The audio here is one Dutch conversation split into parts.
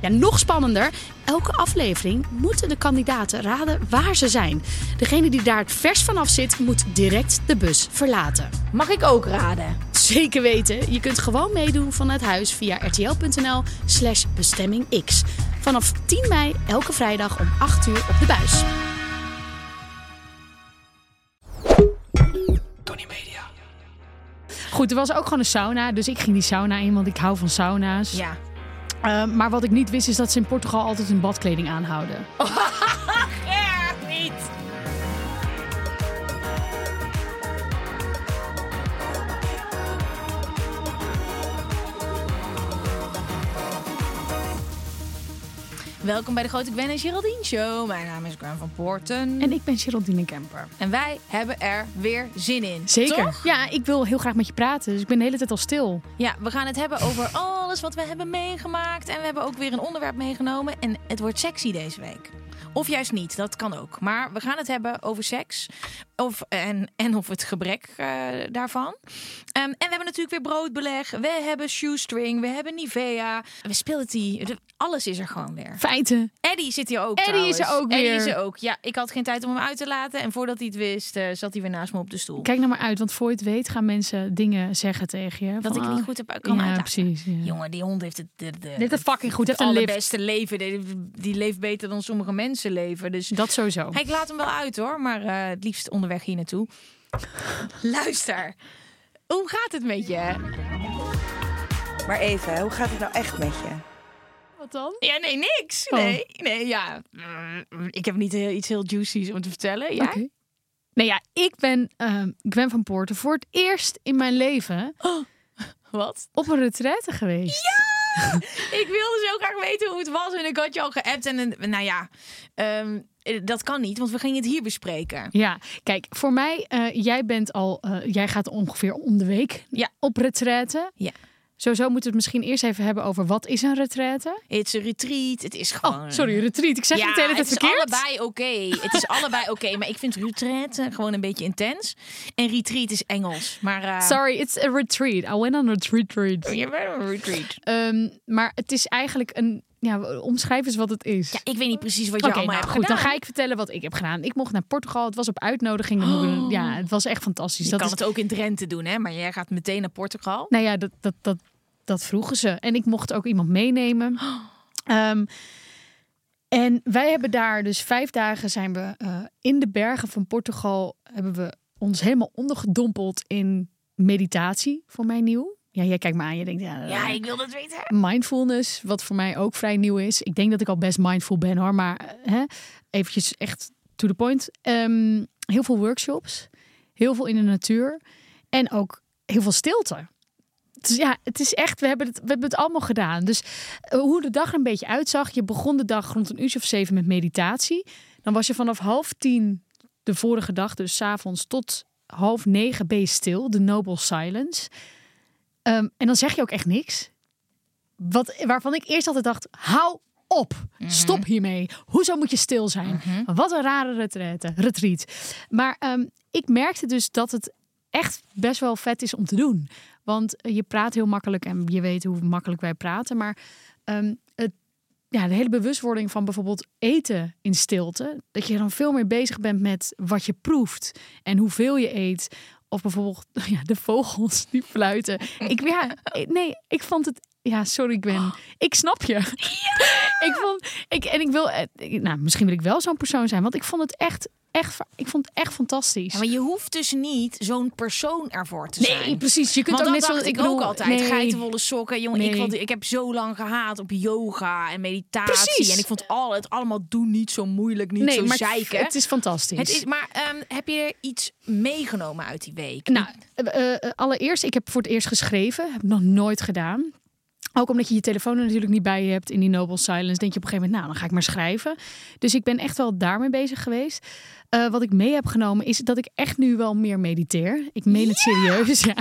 Ja, nog spannender. Elke aflevering moeten de kandidaten raden waar ze zijn. Degene die daar het vers vanaf zit, moet direct de bus verlaten. Mag ik ook raden? Zeker weten. Je kunt gewoon meedoen vanuit huis via rtl.nl slash bestemmingx. Vanaf 10 mei elke vrijdag om 8 uur op de buis. Tony Media. Goed, er was ook gewoon een sauna. Dus ik ging die sauna in, want ik hou van sauna's. Ja. Eh, maar wat ik niet wist, is dat ze in Portugal altijd hun badkleding aanhouden. Ja, niet. Welkom bij de Grote Gwen en Geraldine Show. Mijn naam is Gwen van Poorten. En ik ben Geraldine Kemper. En wij hebben er weer zin in. Zeker. Toch? Ja, ik wil heel graag met je praten. Dus ik ben de hele tijd al stil. Ja, we gaan het hebben over alles wat we hebben meegemaakt. En we hebben ook weer een onderwerp meegenomen. En het wordt sexy deze week. Of juist niet, dat kan ook. Maar we gaan het hebben over seks. Of, en, en of het gebrek eh, daarvan. Ehm, en we hebben natuurlijk weer broodbeleg. We hebben shoestring. We hebben Nivea. We speelden Alles is er gewoon weer. Feiten. Eddie zit hier ook Eddie is er ook Eddie weer. is er ook. Ja, ik had geen tijd om hem uit te laten. En voordat hij het wist, eh, zat hij weer naast me op de stoel. Kijk nou maar uit, want voor je het weet gaan mensen dingen zeggen tegen je. dat Van, ik ah, niet goed heb kan Ja, uitlaten. precies. ja. Jongen, die hond heeft het, de, de, Dit is fucking goed. het Heeft lift. allerbeste leven. Die, die leeft beter dan sommige mensen leven. Dus Dat sowieso. Hey, ik laat hem wel uit hoor, maar eh, het liefst onderweg hier naartoe. Luister, hoe gaat het met je? Maar even, hoe gaat het nou echt met je? Wat dan? Ja, nee, niks. Oh. Nee, nee, ja. Mm, Ik heb niet heel, iets heel juicy's om te vertellen. Ja? Oké. Nee, ja, ik ben ehm Gwen van Poorten voor het eerst in mijn leven Wat? op een retraite geweest. Ik wilde zo graag weten hoe het was en ik had je al geappt. En nou ja, ehm, eh, dat kan niet, want we gingen het hier bespreken. Ja, kijk, voor mij, eh, jij bent al, eh, jij gaat ongeveer om de week Ja. op retraite. Ja. Sowieso moeten we het misschien eerst even hebben over wat is een retraite? Het is een retreat, het is gewoon... Oh, sorry, retreat. Ik zeg ja, het hele tijd het is verkeerd. allebei oké. Het is allebei oké, maar ik vind retraite gewoon een beetje intens. En retreat is Engels. Maar, eh, Sorry, it's a retreat. I went on a retreat. Je bent een retreat. Ehm, maar het is eigenlijk een, ja, omschrijf eens wat het is. Ja, ik weet niet precies wat je Oké, allemaal nou hebt goed, dan gedaan. ga ik vertellen wat ik heb gedaan. Ik mocht naar Portugal. Het was op uitnodiging. Dan Ja, het was echt fantastisch. Je dat kan is, het ook in Drenthe doen, hè? Maar jij gaat meteen naar Portugal. Nou ja, dat, dat, dat, dat vroegen ze. En ik mocht ook iemand meenemen. Ehm, en wij hebben daar dus vijf dagen zijn we eh, in de bergen van Portugal. Hebben we ons helemaal ondergedompeld in meditatie. Voor mij nieuw. Ja, jij kijkt me aan. Je denkt, ja, Ja, ik wil dat weten. mindfulness, wat voor mij ook vrij nieuw is. Ik denk dat ik al best mindful ben hoor, maar eh, hè, eventjes echt to the point. Ehm, heel veel workshops, heel veel in de natuur en ook heel veel stilte. Dus ja, het is echt, we hebben het, we hebben het allemaal gedaan. Dus eh, hoe de dag er een beetje uitzag, je begon de dag rond een uurtje of zeven met meditatie. Dan was je vanaf half tien de vorige dag, dus 's avonds tot half negen ben je stil, de noble silence. Ehm, en dan zeg je ook echt niks. Wat, waarvan ik eerst altijd dacht, hou op. Stop hiermee. Hoezo moet je stil zijn? Wat een rare retraite, retreat. Maar ehm, ik merkte dus dat het echt best wel vet is om te doen. Want eh, je praat heel makkelijk en je weet hoe makkelijk wij praten. Maar ehm, het, ja, de hele bewustwording van bijvoorbeeld eten in stilte. Dat je dan veel meer bezig bent met wat je proeft en hoeveel je eet. Of bijvoorbeeld ja, de vogels die fluiten. Ik, ja, nee, ik vond het Ja, sorry Gwen. Ik snap je. ik vond, ik, en ik wil, eh, nou, misschien wil ik wel zo'n persoon zijn, want ik vond het echt, echt, ik vond het echt fantastisch. Ja, maar je hoeft dus niet zo'n persoon ervoor te zijn. nee, precies. Je kunt Want ook net zo. ik, bedoel, ook altijd. nee. Geitenwolle sokken. Jongen, ik, vond, ik heb zo lang gehaat op yoga en meditatie. Precies. En ik vond al, het allemaal doen niet zo moeilijk, niet Nee, zo maar zeiken. het is fantastisch. Het is, maar ehm, heb je er iets meegenomen uit die week? Nou, eh, eh, allereerst, ik heb voor het eerst geschreven. Heb nog nooit gedaan. Ook omdat je je telefoon er natuurlijk niet bij je hebt in die Noble Silence. Denk je op een gegeven moment, nou, dan ga ik maar schrijven. Dus ik ben echt wel daarmee bezig geweest. Eh, wat ik mee heb genomen is dat ik echt nu wel meer mediteer. Ik meen het serieus. Ja.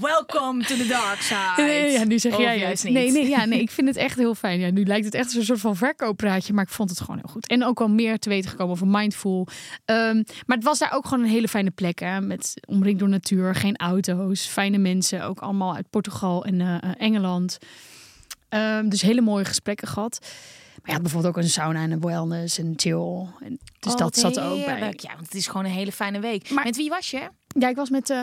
Welcome to the dark side. Nee, ja, nu zeg Of jij juist juist niet. Nee, nee, ja, nee, ik vind het echt heel fijn. Ja, nu lijkt het echt een soort van verkooppraatje, maar ik vond het gewoon heel goed. En ook wel meer te weten gekomen over mindful. Ehm, maar het was daar ook gewoon een hele fijne plek, hè, met omringd door natuur, geen auto's, fijne mensen, ook allemaal uit Portugal en eh, eh, Engeland. Ehm, dus hele mooie gesprekken gehad. Maar je had bijvoorbeeld ook een sauna en een wellness en chill. En, dus Oh, dat zat er ook bij. Ja, want het is gewoon een hele fijne week. Maar- Met wie was je? Ja, ik was met eh,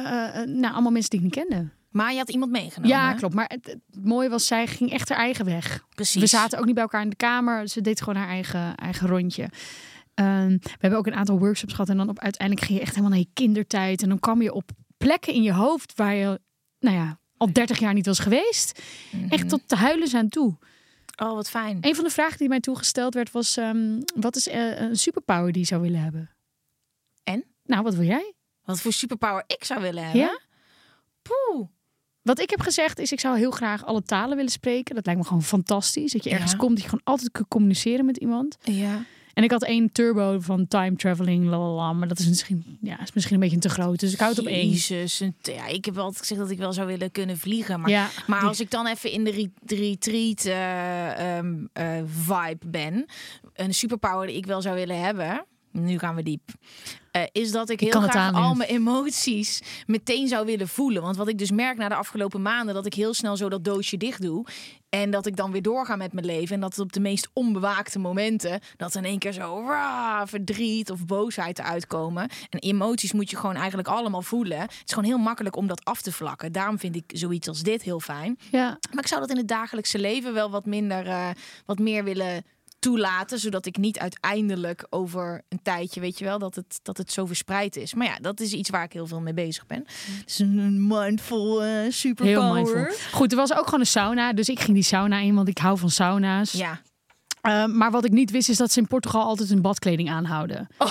nou, allemaal mensen die ik niet kende. Maar je had iemand meegenomen. Ja, klopt. Maar het, het mooie was, zij ging echt haar eigen weg. Precies. We zaten ook niet bij elkaar in de kamer. Ze deed gewoon haar eigen, eigen rondje. Ehm, we hebben ook een aantal workshops gehad. En dan op, uiteindelijk ging je echt helemaal naar je kindertijd. En dan kwam je op plekken in je hoofd waar je, nou ja, al 30 jaar niet was geweest. Echt tot te huilen aan toe. Oh, wat fijn. Een van de vragen die mij toegesteld werd was: ehm, wat is eh, een superpower die je zou willen hebben? En? Nou, wat wil jij? Wat voor superpower ik zou willen hebben? Ja? Poeh. Wat ik heb gezegd is, ik zou heel graag alle talen willen spreken. Dat lijkt me gewoon fantastisch. Dat je ergens Ja. komt, dat je gewoon altijd kunt communiceren met iemand. Ja. En ik had één turbo van time traveling, lalala, maar dat is misschien, ja, is misschien een beetje te groot. Dus ik houd het op één. Jezus. Ja, ik heb altijd gezegd dat ik wel zou willen kunnen vliegen. Maar, Ja, maar die- als ik dan even in de re- de retreat ehm, eh, vibe ben. Een superpower die ik wel zou willen hebben. Nu gaan we diep. eh, is dat ik heel kan het graag al mijn emoties meteen zou willen voelen. Want wat ik dus merk na de afgelopen maanden... dat ik heel snel zo dat doosje dicht doe. En dat ik dan weer doorga met mijn leven. En dat het op de meest onbewaakte momenten... dat in één keer zo rah, verdriet of boosheid eruit komen. En emoties moet je gewoon eigenlijk allemaal voelen. Het is gewoon heel makkelijk om dat af te vlakken. Daarom vind ik zoiets als dit heel fijn. ja. Maar ik zou dat in het dagelijkse leven wel wat minder, eh, wat meer willen toelaten, zodat ik niet uiteindelijk over een tijdje, weet je wel, dat het, dat het zo verspreid is. Maar ja, dat is iets waar ik heel veel mee bezig ben. Het is een mindful heel superpower. mindful. Goed, er was ook gewoon een sauna, dus ik ging die sauna in, want ik hou van sauna's. Ja. Eh, maar wat ik niet wist is dat ze in Portugal altijd hun badkleding aanhouden.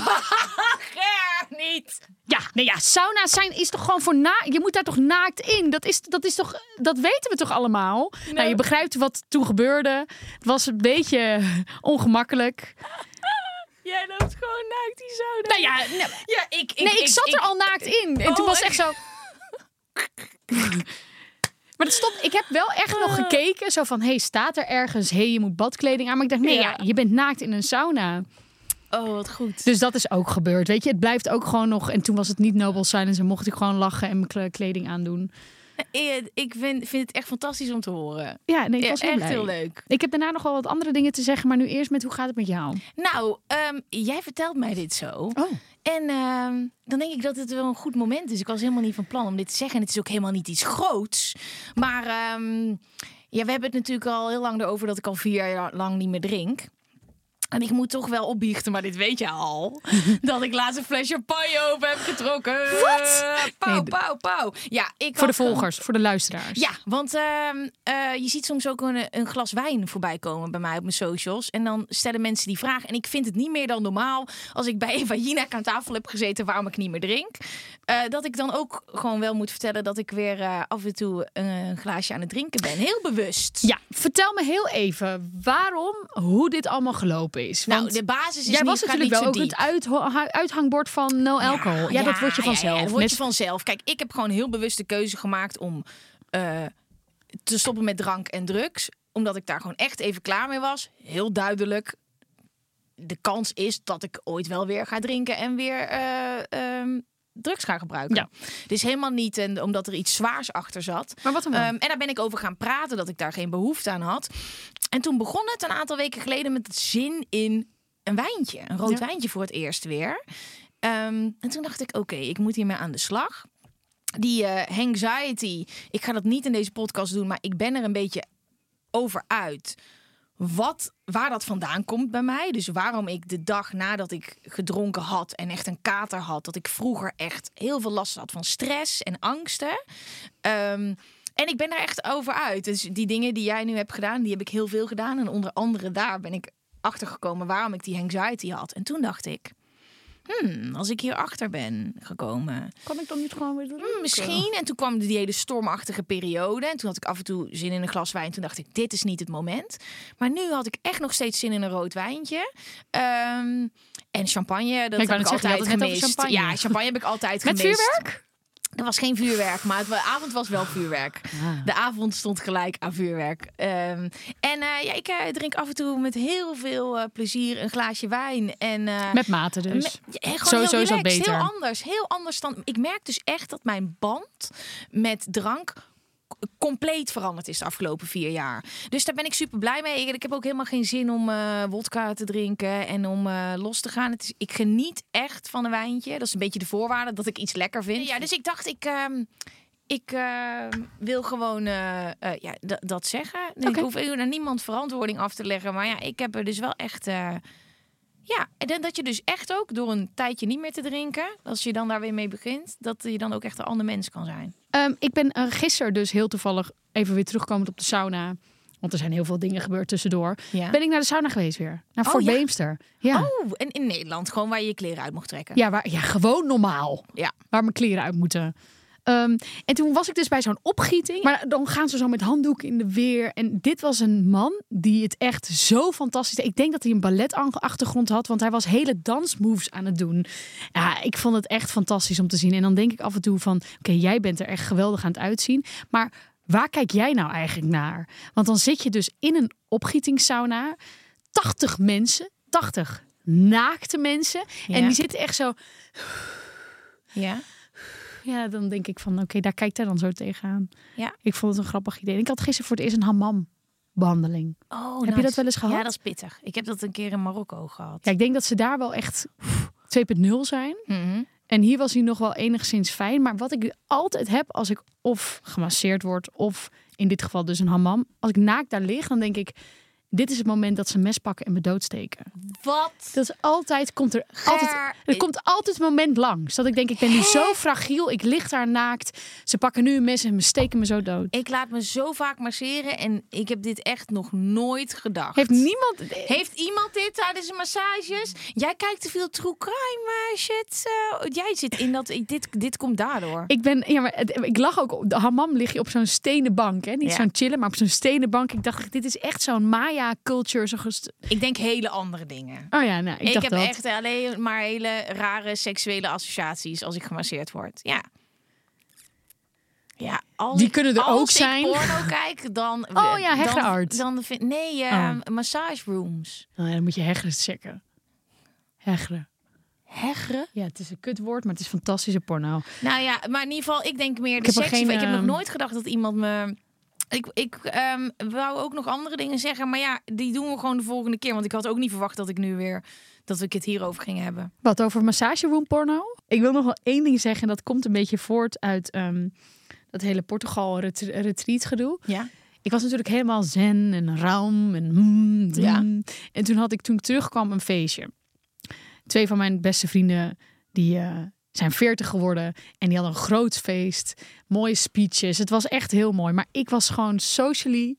niet. Ja, nee, ja, sauna's zijn is toch gewoon voor na. Je moet daar toch naakt in. Dat is, dat is toch, dat weten we toch allemaal. Nou, je begrijpt wat toen gebeurde. Het was een beetje ongemakkelijk. Jij loopt gewoon naakt die sauna. Nou ja, nou, Ja, ik, ik, nee, ik, zat er al naakt in. En toen Oh, was het echt zo. Maar het stond, ik heb wel echt nog gekeken. Zo van, hey, staat er ergens, hey, je moet badkleding aan. Maar ik dacht, nee, ja. Ja. je bent naakt in een sauna. Oh, wat goed. Dus dat is ook gebeurd, weet je. Het blijft ook gewoon nog... En toen was het niet Noble Silence en mocht ik gewoon lachen en mijn kle- kleding aandoen. Eh, Ik vind, vind het echt fantastisch om te horen. Ja, nee, ik Ja, was heel echt blij. heel leuk. Ik heb daarna nog wel wat andere dingen te zeggen, maar nu eerst met hoe gaat het met jou? Nou, ehm, jij vertelt mij dit zo. Oh. En ehm, dan denk ik dat het wel een goed moment is. Ik was helemaal niet van plan om dit te zeggen. En het is ook helemaal niet iets groots. Maar ehm, ja, we hebben het natuurlijk al heel lang erover dat ik al vier jaar lang niet meer drink. En ik moet toch wel opbiechten, maar dit weet je al. dat ik laatst een fles champagne open heb getrokken. Wat? Pauw, Nee, pauw, pauw. Ja, ik Voor de volgers, voor de luisteraars. ja, want ehm, eh, je ziet soms ook een, een glas wijn voorbij komen bij mij op mijn socials. En dan stellen mensen die vraag. En ik vind het niet meer dan normaal als ik bij Eva Jinek aan tafel heb gezeten waarom ik niet meer drink. eh, dat ik dan ook gewoon wel moet vertellen dat ik weer eh, af en toe een glaasje aan het drinken ben. Heel bewust. Ja, vertel me heel even waarom, hoe dit allemaal gelopen is. Nou, de basis is jij niet, was natuurlijk wel ook het uithangbord van no alcohol. Ja, dat word je ja, ja, vanzelf. dat word je vanzelf. Kijk, ik heb gewoon heel bewust de keuze gemaakt om eh, te stoppen met drank en drugs. Omdat ik daar gewoon echt even klaar mee was. Heel duidelijk. De kans is dat ik ooit wel weer ga drinken en weer eh, ehm, drugs ga gebruiken. Ja. Het is helemaal niet en, omdat er iets zwaars achter zat. Maar wat? Ehm, en daar ben ik over gaan praten dat ik daar geen behoefte aan had. En toen begon het een aantal weken geleden met het zin in een wijntje. Een rood Ja. wijntje voor het eerst weer. Ehm, en toen dacht ik, oké, ik moet hiermee aan de slag. Die eh, anxiety, ik ga dat niet in deze podcast doen, maar ik ben er een beetje over uit wat, waar dat vandaan komt bij mij. Dus waarom ik de dag nadat ik gedronken had en echt een kater had, dat ik vroeger echt heel veel last had van stress en angsten. Ehm, en ik ben daar echt over uit. Dus die dingen die jij nu hebt gedaan, die heb ik heel veel gedaan. En onder andere daar ben ik achter gekomen waarom ik die anxiety had. En toen dacht ik, hmm, als ik hier achter ben gekomen, Kan ik dan niet gewoon weer doen? Hmm, misschien. En toen kwam die hele stormachtige periode. En toen had ik af en toe zin in een glas wijn. Toen dacht ik, dit is niet het moment. Maar nu had ik echt nog steeds zin in een rood wijntje. Ehm, en champagne, dat Ik heb ik zeggen, altijd over gemist. champagne. Ja, champagne heb ik altijd Met gemist. vuurwerk? Er was geen vuurwerk, maar het, de avond was wel vuurwerk. Ah. De avond stond gelijk aan vuurwerk. Ehm, en eh, ja, ik eh, drink af en toe met heel veel eh, plezier een glaasje wijn. En, Met mate dus. me- ja, gewoon heel relaxed, beter. Heel anders. Heel anders dan. Ik merk dus echt dat mijn band met drank compleet veranderd is de afgelopen vier jaar. Dus daar ben ik super blij mee. Ik, ik heb ook helemaal geen zin om eh wodka te drinken en om eh, los te gaan. Het is, ik geniet echt van een wijntje. Dat is een beetje de voorwaarde dat ik iets lekker vind. Ja, dus ik dacht, ik. ehm, ik eh, wil gewoon eh, ja, dat zeggen. Ik hoef aan niemand verantwoording af te leggen. Maar ja, ik heb er dus wel echt. ja, en dat je dus echt ook door een tijdje niet meer te drinken, als je dan daar weer mee begint, dat je dan ook echt een ander mens kan zijn. Ehm, ik ben eh, gisteren dus heel toevallig even weer terugkomend op de sauna. Want er zijn heel veel dingen gebeurd tussendoor. Ja. Ben ik naar de sauna geweest weer. Naar Oh, Fort ja? Beemster. Ja. Oh, en in Nederland, gewoon waar je je kleren uit mocht trekken. Ja, waar, ja, gewoon normaal. Ja. Waar mijn kleren uit moeten. Ehm, en toen was ik dus bij zo'n opgieting. Maar dan gaan ze zo met handdoeken in de weer. En dit was een man die het echt zo fantastisch deed. Ik denk dat hij een balletachtergrond had. Want hij was hele dansmoves aan het doen. Ja, ik vond het echt fantastisch om te zien. En dan denk ik af en toe van... Oké, jij bent er echt geweldig aan het uitzien. Maar waar kijk jij nou eigenlijk naar? Want dan zit je dus in een opgietingssauna. 80 mensen. 80 naakte mensen. En die zitten echt zo... Ja. Ja, dan denk ik van, oké, daar kijkt hij dan zo tegenaan. Ja. Ik vond het een grappig idee. En ik had gisteren voor het eerst een hammam-behandeling. Oh, Heb je dat wel eens gehad? Ja, dat is pittig. Ik heb dat een keer in Marokko gehad. Ja, ik denk dat ze daar wel echt 2.0 zijn. Mhm. En hier was hij nog wel enigszins fijn. Maar wat ik altijd heb als ik of gemasseerd word... of in dit geval dus een hammam. Als ik naakt daar lig, dan denk ik... dit is het moment dat ze mes pakken en me doodsteken. Wat? Dat is altijd, komt er altijd... Er komt altijd een moment langs dat ik denk, ik ben nu zo fragiel. Ik lig daar naakt. Ze pakken nu een mes en me steken me zo dood. Ik laat me zo vaak masseren en ik heb dit echt nog nooit gedacht. Heeft niemand... Heeft iemand dit tijdens de massages? Jij kijkt te veel true crime eh, shit. eh, jij zit in dat. Dit, dit komt daardoor. Ik ben, ja, maar het- ik lag ook op de hammam lig je op zo'n stenen bank, hè? Niet Ja. zo'n chillen, maar op zo'n stenen bank. Ik dacht, dit is echt zo'n Maya culture. Zo gest- Ik denk hele andere dingen. oh ja, nou, ik, Ik, dacht heb dat. echt alleen maar hele rare seksuele associaties als ik gemasseerd word. Ja. Ja, als Die ik- kunnen er als ook ik zijn. porno kijk, dan... Oh ja, dan, Heggenaard. dan vind, Nee, Oh. massage rooms. Nou dan moet je hegren checken. Hegren. Heggen? Ja, het is een kutwoord, maar het is fantastische porno. Nou ja, maar in ieder geval, ik denk meer de heb seks. geen, ik heb nog ehm, nooit gedacht dat iemand me... Ik, ik ehm, wou ook nog andere dingen zeggen, maar ja, die doen we gewoon de volgende keer. Want ik had ook niet verwacht dat ik nu weer... dat we het hierover gingen hebben. Wat over massageroom porno? Ik wil nog wel één ding zeggen. En dat komt een beetje voort uit ehm, dat hele Portugal ret- retreat gedoe. Ja? Ik was natuurlijk helemaal zen en raam en mm, Ja. mm. En toen had ik toen ik terugkwam een feestje. Twee van mijn beste vrienden die eh, zijn veertig geworden en die hadden een groot feest, mooie speeches. Het was echt heel mooi, maar ik was gewoon socially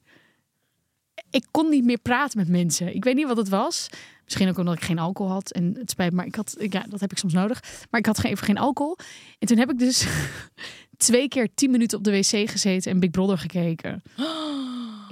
ik kon niet meer praten met mensen. Ik weet niet wat het was. Misschien ook omdat ik geen alcohol had. En het spijt maar ik had, ja, dat heb ik soms nodig. Maar ik had geen, even geen alcohol. En toen heb ik dus twee keer tien minuten op de wc gezeten en Big Brother gekeken.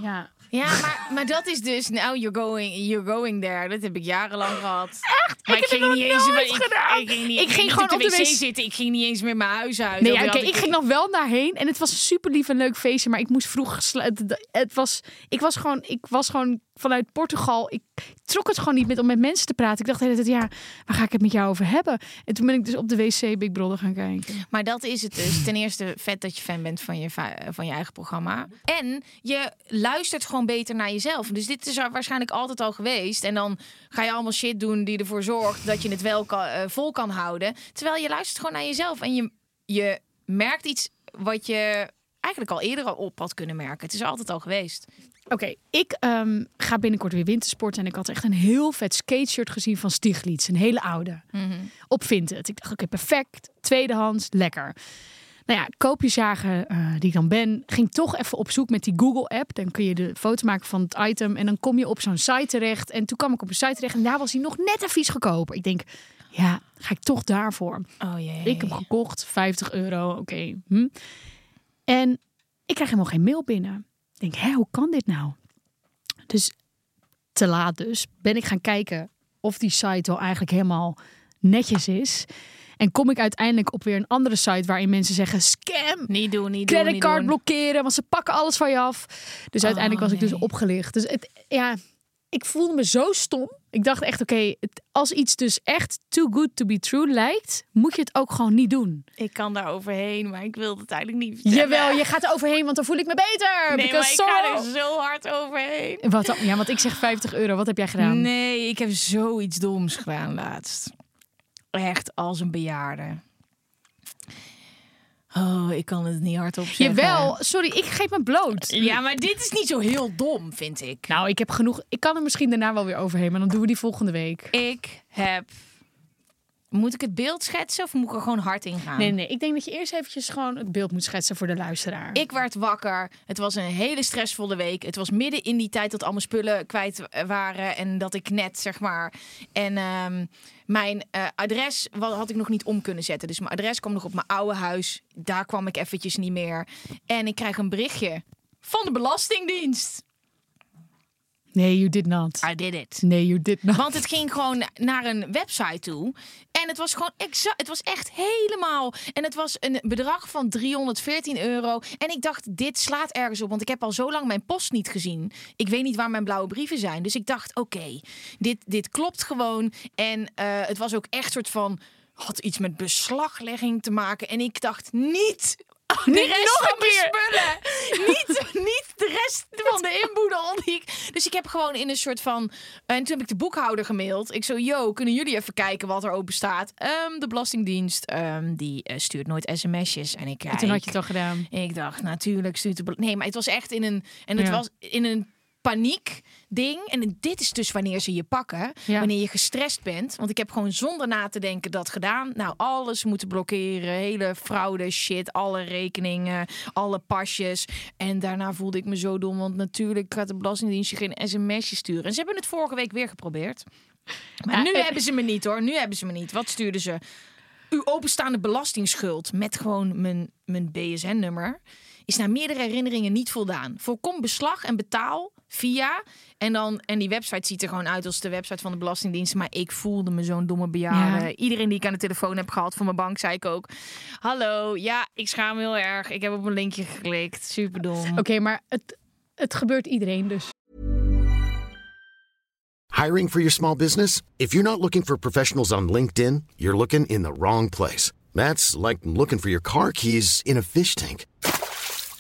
Ja. Ja, maar, maar dat is dus... Nou, you're going, you're going there. Dat heb ik jarenlang gehad. Echt? Maar Ik heb het nog nooit ik, gedaan. Ik ging, niet, Ik ging niet gewoon op de wc wc zitten. Ik ging niet eens meer mijn huis uit. Nee, ja, ik ging nog wel daarheen en het was een super lief en leuk feestje, maar ik moest vroeg. Het, het was, ik was gewoon, ik was gewoon vanuit Portugal. Ik trok het gewoon niet met om met mensen te praten. Ik dacht de hele tijd, ja, waar ga ik het met jou over hebben? En toen ben ik dus op de wc Big Brother gaan kijken. Maar dat is het dus. Ten eerste vet dat je fan bent van je, va- van je eigen programma. En je luistert gewoon beter naar jezelf. Dus dit is er waarschijnlijk altijd al geweest. En dan ga je allemaal shit doen die ervoor zorgt dat je het wel eh, vol kan houden. Terwijl je luistert gewoon naar jezelf. En je, je merkt iets wat je eigenlijk al eerder op had kunnen merken. Het is altijd al geweest. Oké, ik ehm, ga binnenkort weer wintersporten. En ik had echt een heel vet skateshirt gezien van Stiglitz. Een hele oude. Op Vinted. Ik dacht, oké, perfect. Tweedehands, lekker. Nou ja, koopjesjager eh, die ik dan ben, ging toch even op zoek met die Google-app. Dan kun je de foto maken van het item en dan kom je op zo'n site terecht. En toen kwam ik op een site terecht en daar was hij nog net een vies goedkoper. Ik denk, ja, ga ik toch daarvoor. Oh jee. Ik heb gekocht, 50 euro, oké. hm. En ik krijg helemaal geen mail binnen. Ik denk, hoe kan dit nou? Dus te laat dus, ben ik gaan kijken of die site wel eigenlijk helemaal netjes is. En kom ik uiteindelijk op weer een andere site waarin mensen zeggen scam. Niet doen, niet doen, Creditcard blokkeren, want ze pakken alles van je af. Dus uiteindelijk was ik dus opgelicht. Dus het, ja, ik voelde me zo stom. Ik dacht echt, oké, als iets dus echt too good to be true lijkt, moet je het ook gewoon niet doen. Ik kan daar overheen, maar ik wil het eigenlijk niet vertellen. Jawel, je gaat er overheen, want dan voel ik me beter. Nee, maar ik ga er zo hard overheen. Wat dan? Ja, want ik zeg 50 euro. Wat heb jij gedaan? Nee, ik heb zoiets doms gedaan laatst. Echt als een bejaarde. Oh, ik kan het niet hardop zeggen. Jawel, sorry, ik geef me bloot. Ja, maar dit is niet zo heel dom, vind ik. Nou, ik heb genoeg. Ik kan er misschien daarna wel weer overheen, maar dan doen we die volgende week. Ik heb... Moet ik het beeld schetsen of moet ik er gewoon hard in gaan? Nee, nee, ik denk dat je eerst eventjes gewoon het beeld moet schetsen voor de luisteraar. Ik werd wakker. Het was een hele stressvolle week. Het was midden in die tijd dat al mijn spullen kwijt waren. En dat ik net, zeg maar. En ehm, mijn eh, adres had ik nog niet om kunnen zetten. Dus mijn adres kwam nog op mijn oude huis. Daar kwam ik eventjes niet meer. En ik krijg een berichtje van de Belastingdienst. Nee, you did not. I did it. Nee, you did not. Want het ging gewoon naar een website toe. En het was gewoon exact. Het was echt helemaal. En het was een bedrag van 314 euro. En ik dacht, dit slaat ergens op. Want ik heb al zo lang mijn post niet gezien. Ik weet niet waar mijn blauwe brieven zijn. Dus ik dacht, oké, dit, dit klopt gewoon. En eh, het was ook echt soort van. Had iets met beslaglegging te maken. En ik dacht, niet. De rest nog van een keer. spullen. niet, niet de rest van de inboedel. Dus ik heb gewoon in een soort van... En toen heb ik de boekhouder gemaild. Ik zo, yo, kunnen jullie even kijken wat er open staat? Ehm, de Belastingdienst, ehm, die eh, stuurt nooit sms'jes. En ik kijk. En toen had je het al gedaan. Ik dacht, natuurlijk stuurt de... Nee, maar het was echt in een... En het Ja. was in een paniek ding. En dit is dus wanneer ze je pakken. Ja. Wanneer je gestrest bent. Want ik heb gewoon zonder na te denken dat gedaan. Nou, alles moeten blokkeren. Hele fraude shit. Alle rekeningen. Alle pasjes. En daarna voelde ik me zo dom. Want natuurlijk gaat de Belastingdienst je geen sms'je sturen. En ze hebben het vorige week weer geprobeerd. Maar Ja, nu hebben ze me niet hoor. Nu hebben ze me niet. Wat stuurden ze? Uw openstaande belastingsschuld met gewoon mijn, mijn BSN-nummer is naar meerdere herinneringen niet voldaan. Voorkom beslag en betaal via. En, dan, en die website ziet er gewoon uit als de website van de Belastingdienst. Maar ik voelde me zo'n domme bejaarde. Ja. Iedereen die ik aan de telefoon heb gehad van mijn bank, zei ik ook. Hallo, ja, ik schaam me heel erg. Ik heb op een linkje geklikt. Superdom. Oké, maar het, het gebeurt iedereen dus. Hiring for your small business? If you're not looking for professionals on LinkedIn, you're looking in the wrong place. That's like looking for your car keys in a fish tank.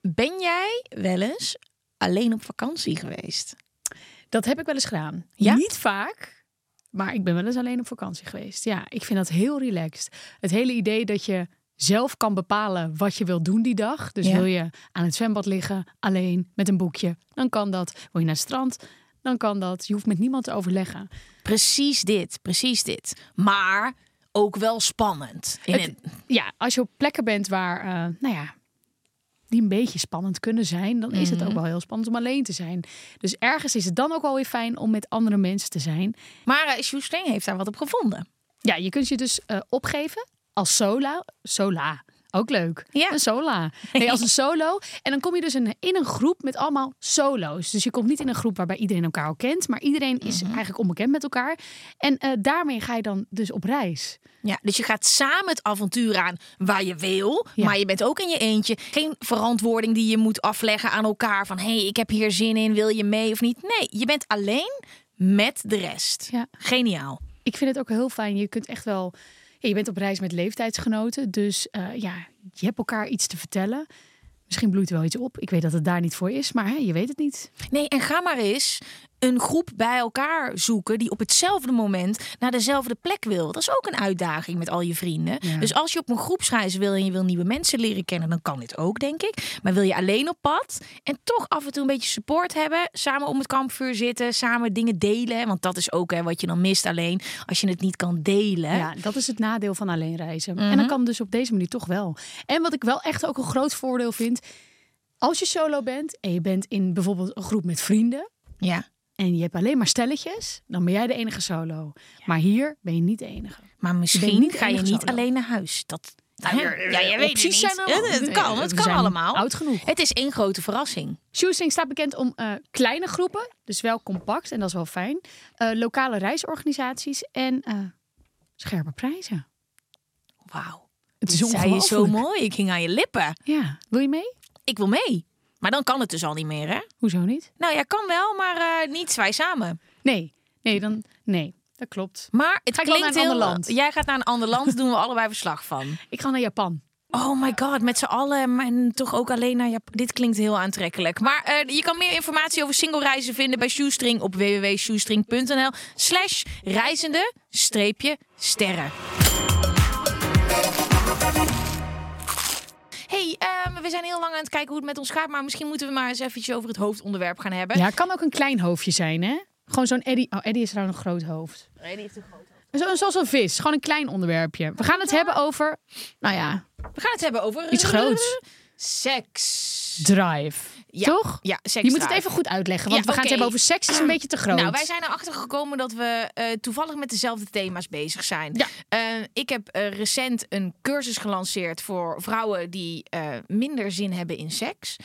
ben jij wel eens alleen op vakantie geweest? Dat heb ik wel eens gedaan. Ja? Niet vaak, maar ik ben wel eens alleen op vakantie geweest. Ja, ik vind dat heel relaxed. Het hele idee dat je zelf kan bepalen wat je wil doen die dag. Dus Ja. wil je aan het zwembad liggen, alleen, met een boekje, dan kan dat. Wil je naar het strand, dan kan dat. Je hoeft met niemand te overleggen. Precies dit, precies dit. Maar ook wel spannend. In Het- een- ja, als je op plekken bent waar, eh, nou ja, die een beetje spannend kunnen zijn, dan is het ook wel heel spannend om alleen te zijn. Dus ergens is het dan ook wel weer fijn om met andere mensen te zijn. Maar uh, heeft daar wat op gevonden. Ja, je kunt je dus eh, opgeven als sola, sola, Ook leuk. Ja. Een sola. Nee, als een solo. En dan kom je dus in, in een groep met allemaal solo's. Dus je komt niet in een groep waarbij iedereen elkaar al kent. Maar iedereen is Mhm. eigenlijk onbekend met elkaar. En eh, daarmee ga je dan dus op reis. Ja, dus je gaat samen het avontuur aan waar je wil. Ja. Maar je bent ook in je eentje. Geen verantwoording die je moet afleggen aan elkaar. Van, hé, hey, ik heb hier zin in. Wil je mee of niet? Nee, je bent alleen met de rest. Ja. Geniaal. Ik vind het ook heel fijn. Je kunt echt wel. Je bent op reis met leeftijdsgenoten. Dus eh, ja, je hebt elkaar iets te vertellen. Misschien bloeit er wel iets op. Ik weet dat het daar niet voor is, maar hè, je weet het niet. Nee, en ga maar eens een groep bij elkaar zoeken die op hetzelfde moment naar dezelfde plek wil. Dat is ook een uitdaging met al je vrienden. Ja. Dus als je op een groepsreis wil en je wil nieuwe mensen leren kennen, dan kan dit ook, denk ik. Maar wil je alleen op pad en toch af en toe een beetje support hebben, samen om het kampvuur zitten, samen dingen delen, want dat is ook hè, wat je dan mist alleen als je het niet kan delen. Ja, dat is het nadeel van alleen reizen. En Mhm. dan kan dus op deze manier toch wel. En wat ik wel echt ook een groot voordeel vind. Als je solo bent en je bent in bijvoorbeeld een groep met vrienden. Ja. En je hebt alleen maar stelletjes. Dan ben jij de enige solo. Maar hier ben je niet de enige. Maar misschien ga je niet solo. alleen naar huis. Dat, Nou, ja, je weet het niet. zijn. Het, het kan, het kan allemaal. Oud genoeg. Het is één grote verrassing. Shoestring staat bekend om eh, kleine groepen, dus wel compact en dat is wel fijn. Eh, lokale reisorganisaties en eh, scherpe prijzen. Wauw. Het is zo mooi. Ik ging aan je lippen. Ja, wil je mee? Ik wil mee. Maar dan kan het dus al niet meer, hè? Hoezo niet? Nou ja, kan wel, maar eh, niet wij samen. Nee, nee, dan nee. Dat klopt. Maar het Ga klinkt naar een heel... ander land? Jij gaat naar een ander land, doen we allebei verslag van. Ik ga naar Japan. Oh my god, met z'n allen, maar toch ook alleen naar Japan. Dit klinkt heel aantrekkelijk. Maar eh, je kan meer informatie over single reizen vinden bij Shoestring op www.shoestring.nl slash reizende streepje sterren. Hey, ehm, we zijn heel lang aan het kijken hoe het met ons gaat, maar misschien moeten we maar eens eventjes over het hoofdonderwerp gaan hebben. Ja, het kan ook een klein hoofdje zijn, hè? Gewoon zo'n Eddie. Oh, Eddie is trouwens een groot hoofd. Zo, zoals een vis. Gewoon een klein onderwerpje. We gaan het hebben over, nou ja, We gaan het hebben over Iets groots. Seks. drive. Ja, Toch? Ja, seks. Je moet het even goed uitleggen, want Ja, we gaan het hebben over seks. is een beetje te groot. Nou, wij zijn erachter gekomen dat we eh, toevallig met dezelfde thema's bezig zijn. Ja. Eh, ik heb eh, recent een cursus gelanceerd voor vrouwen die minder zin hebben in seks.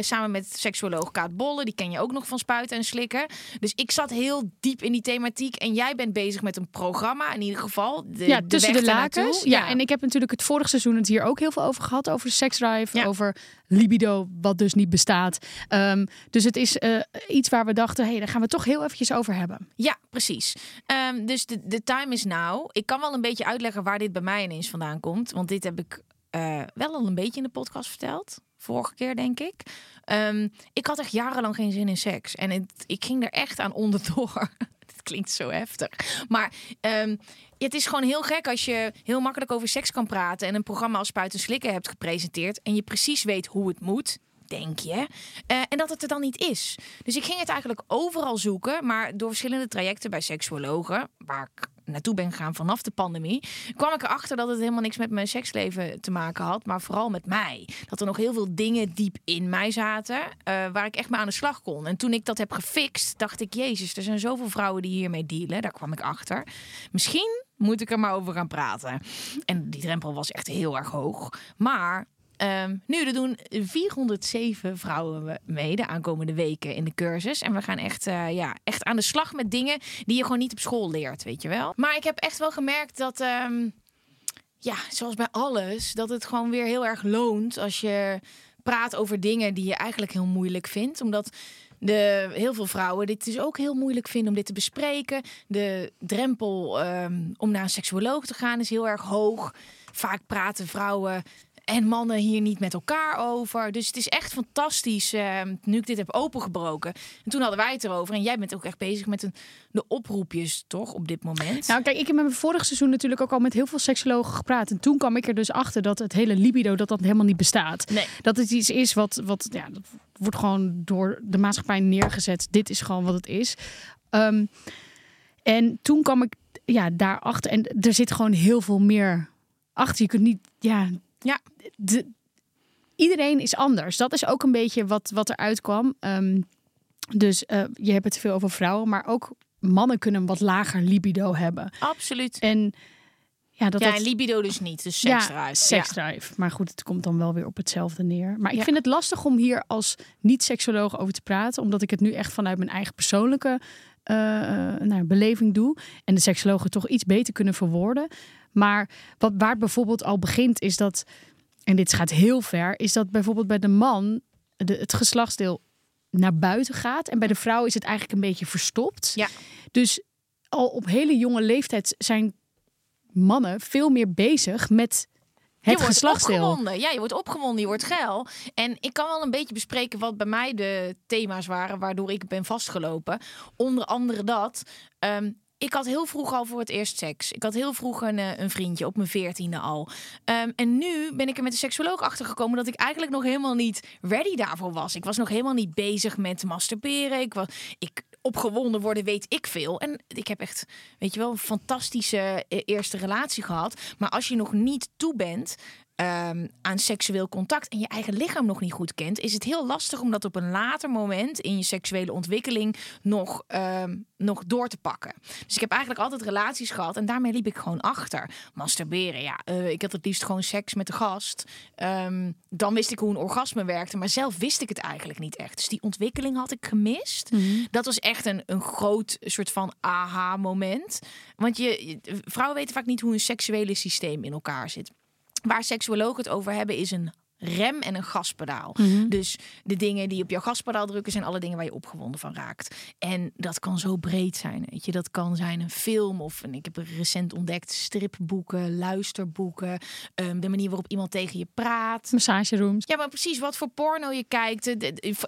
Samen met seksuoloog Kaat Bolle, die ken je ook nog van Spuiten en Slikken. Dus ik zat heel diep in die thematiek. En jij bent bezig met een programma, in ieder geval. De, ja, tussen de, lakens. Ja. en ik heb natuurlijk het vorige seizoen het hier ook heel veel over gehad. Over seksdrive, over libido, wat dus niet bestaat. Ehm, dus het is eh, iets waar we dachten, hé, hey, daar gaan we toch heel eventjes over hebben. Ja, precies. Ehm, dus de, time is now. Ik kan wel een beetje uitleggen waar dit bij mij ineens vandaan komt. Want dit heb ik eh, wel al een beetje in de podcast verteld. Vorige keer, denk ik. Ehm, ik had echt jarenlang geen zin in seks. En ik ging er echt aan onderdoor. Klinkt zo heftig. Maar ehm, het is gewoon heel gek als je heel makkelijk over seks kan praten. En een programma als Spuiten Slikken hebt gepresenteerd. En je precies weet hoe het moet denk je. Eh, en dat het er dan niet is. Dus ik ging het eigenlijk overal zoeken, maar door verschillende trajecten bij seksuologen, waar ik naartoe ben gegaan vanaf de pandemie, kwam ik erachter dat het helemaal niks met mijn seksleven te maken had, maar vooral met mij. Dat er nog heel veel dingen diep in mij zaten, eh, waar ik echt mee aan de slag kon. En toen ik dat heb gefixt, dacht ik, jezus, er zijn zoveel vrouwen die hiermee dealen. Daar kwam ik achter. Misschien moet ik er maar over gaan praten. En die drempel was echt heel erg hoog. Maar Ehm, nu, er doen 407 vrouwen mee de aankomende weken in de cursus. En we gaan echt, eh, ja, echt aan de slag met dingen die je gewoon niet op school leert, weet je wel. Maar ik heb echt wel gemerkt dat, ehm, ja, zoals bij alles, dat het gewoon weer heel erg loont als je praat over dingen die je eigenlijk heel moeilijk vindt. Omdat de, heel veel vrouwen dit dus ook heel moeilijk vinden om dit te bespreken. De drempel ehm, om naar een seksuoloog te gaan is heel erg hoog. Vaak praten vrouwen en mannen hier niet met elkaar over. Dus het is echt fantastisch eh, nu ik dit heb opengebroken. En toen hadden wij het erover. En jij bent ook echt bezig met een, de oproepjes, toch, op dit moment? Nou, kijk, ik heb met mijn vorig seizoen natuurlijk ook al met heel veel seksologen gepraat. En toen kwam ik er dus achter dat het hele libido dat dat helemaal niet bestaat. Nee. Dat het iets is wat, wat ja, dat wordt gewoon door de maatschappij neergezet. Dit is gewoon wat het is. Ehm, en toen kwam ik ja, daarachter. En er zit gewoon heel veel meer achter. Je kunt niet, ja, Ja. de, iedereen is anders. Dat is ook een beetje wat, wat eruit kwam. Ehm, dus eh, je hebt het veel over vrouwen, maar ook mannen kunnen een wat lager libido hebben. Absoluut. En ja, dat ja, dat... libido dus niet. Dus seksdrive. Ja, seksdrive. Maar goed, het komt dan wel weer op hetzelfde neer. Maar ik Ja. vind het lastig om hier als niet-seksoloog over te praten. Omdat ik het nu echt vanuit mijn eigen persoonlijke nou, beleving doe. En de seksologen toch iets beter kunnen verwoorden. Maar wat, waar het bijvoorbeeld al begint is dat... En dit gaat heel ver. Is dat bijvoorbeeld bij de man de, het geslachtsdeel naar buiten gaat. En bij de vrouw is het eigenlijk een beetje verstopt. Ja. Dus al op hele jonge leeftijd zijn mannen veel meer bezig met Je het wordt geslachtsdeel. opgewonden. Ja, je wordt opgewonden, je wordt geil. En ik kan wel een beetje bespreken wat bij mij de thema's waren waardoor ik ben vastgelopen. Onder andere dat. ehm, ik had heel vroeg al voor het eerst seks. Ik had heel vroeg een, eh, een vriendje, op mijn veertiende al. Ehm, en nu ben ik er met de seksuoloog achter gekomen dat ik eigenlijk nog helemaal niet ready daarvoor was. Ik was nog helemaal niet bezig met masturberen. Ik was, ik, opgewonden worden weet ik veel. En ik heb echt, weet je wel, een fantastische eh, eerste relatie gehad. Maar als je nog niet toe bent ehm, aan seksueel contact en je eigen lichaam nog niet goed kent, is het heel lastig om dat op een later moment in je seksuele ontwikkeling nog, ehm, nog door te pakken. Dus ik heb eigenlijk altijd relaties gehad en daarmee liep ik gewoon achter. Masturberen, ja, eh, ik had het liefst gewoon seks met de gast. Ehm, dan wist ik hoe een orgasme werkte, maar zelf wist ik het eigenlijk niet echt. Dus die ontwikkeling had ik gemist. Dat was echt een, een groot soort van aha-moment. Want je, je- vrouwen weten vaak niet hoe een seksuele systeem in elkaar zit. Waar seksuologen het over hebben is een rem en een gaspedaal. Dus de dingen die op jouw gaspedaal drukken zijn alle dingen waar je opgewonden van raakt. En dat kan zo breed zijn, weet je. Dat kan zijn een film of en ik heb recent ontdekt stripboeken, luisterboeken, ehm, de manier waarop iemand tegen je praat. Massagerooms. Ja, maar precies wat voor porno je kijkt.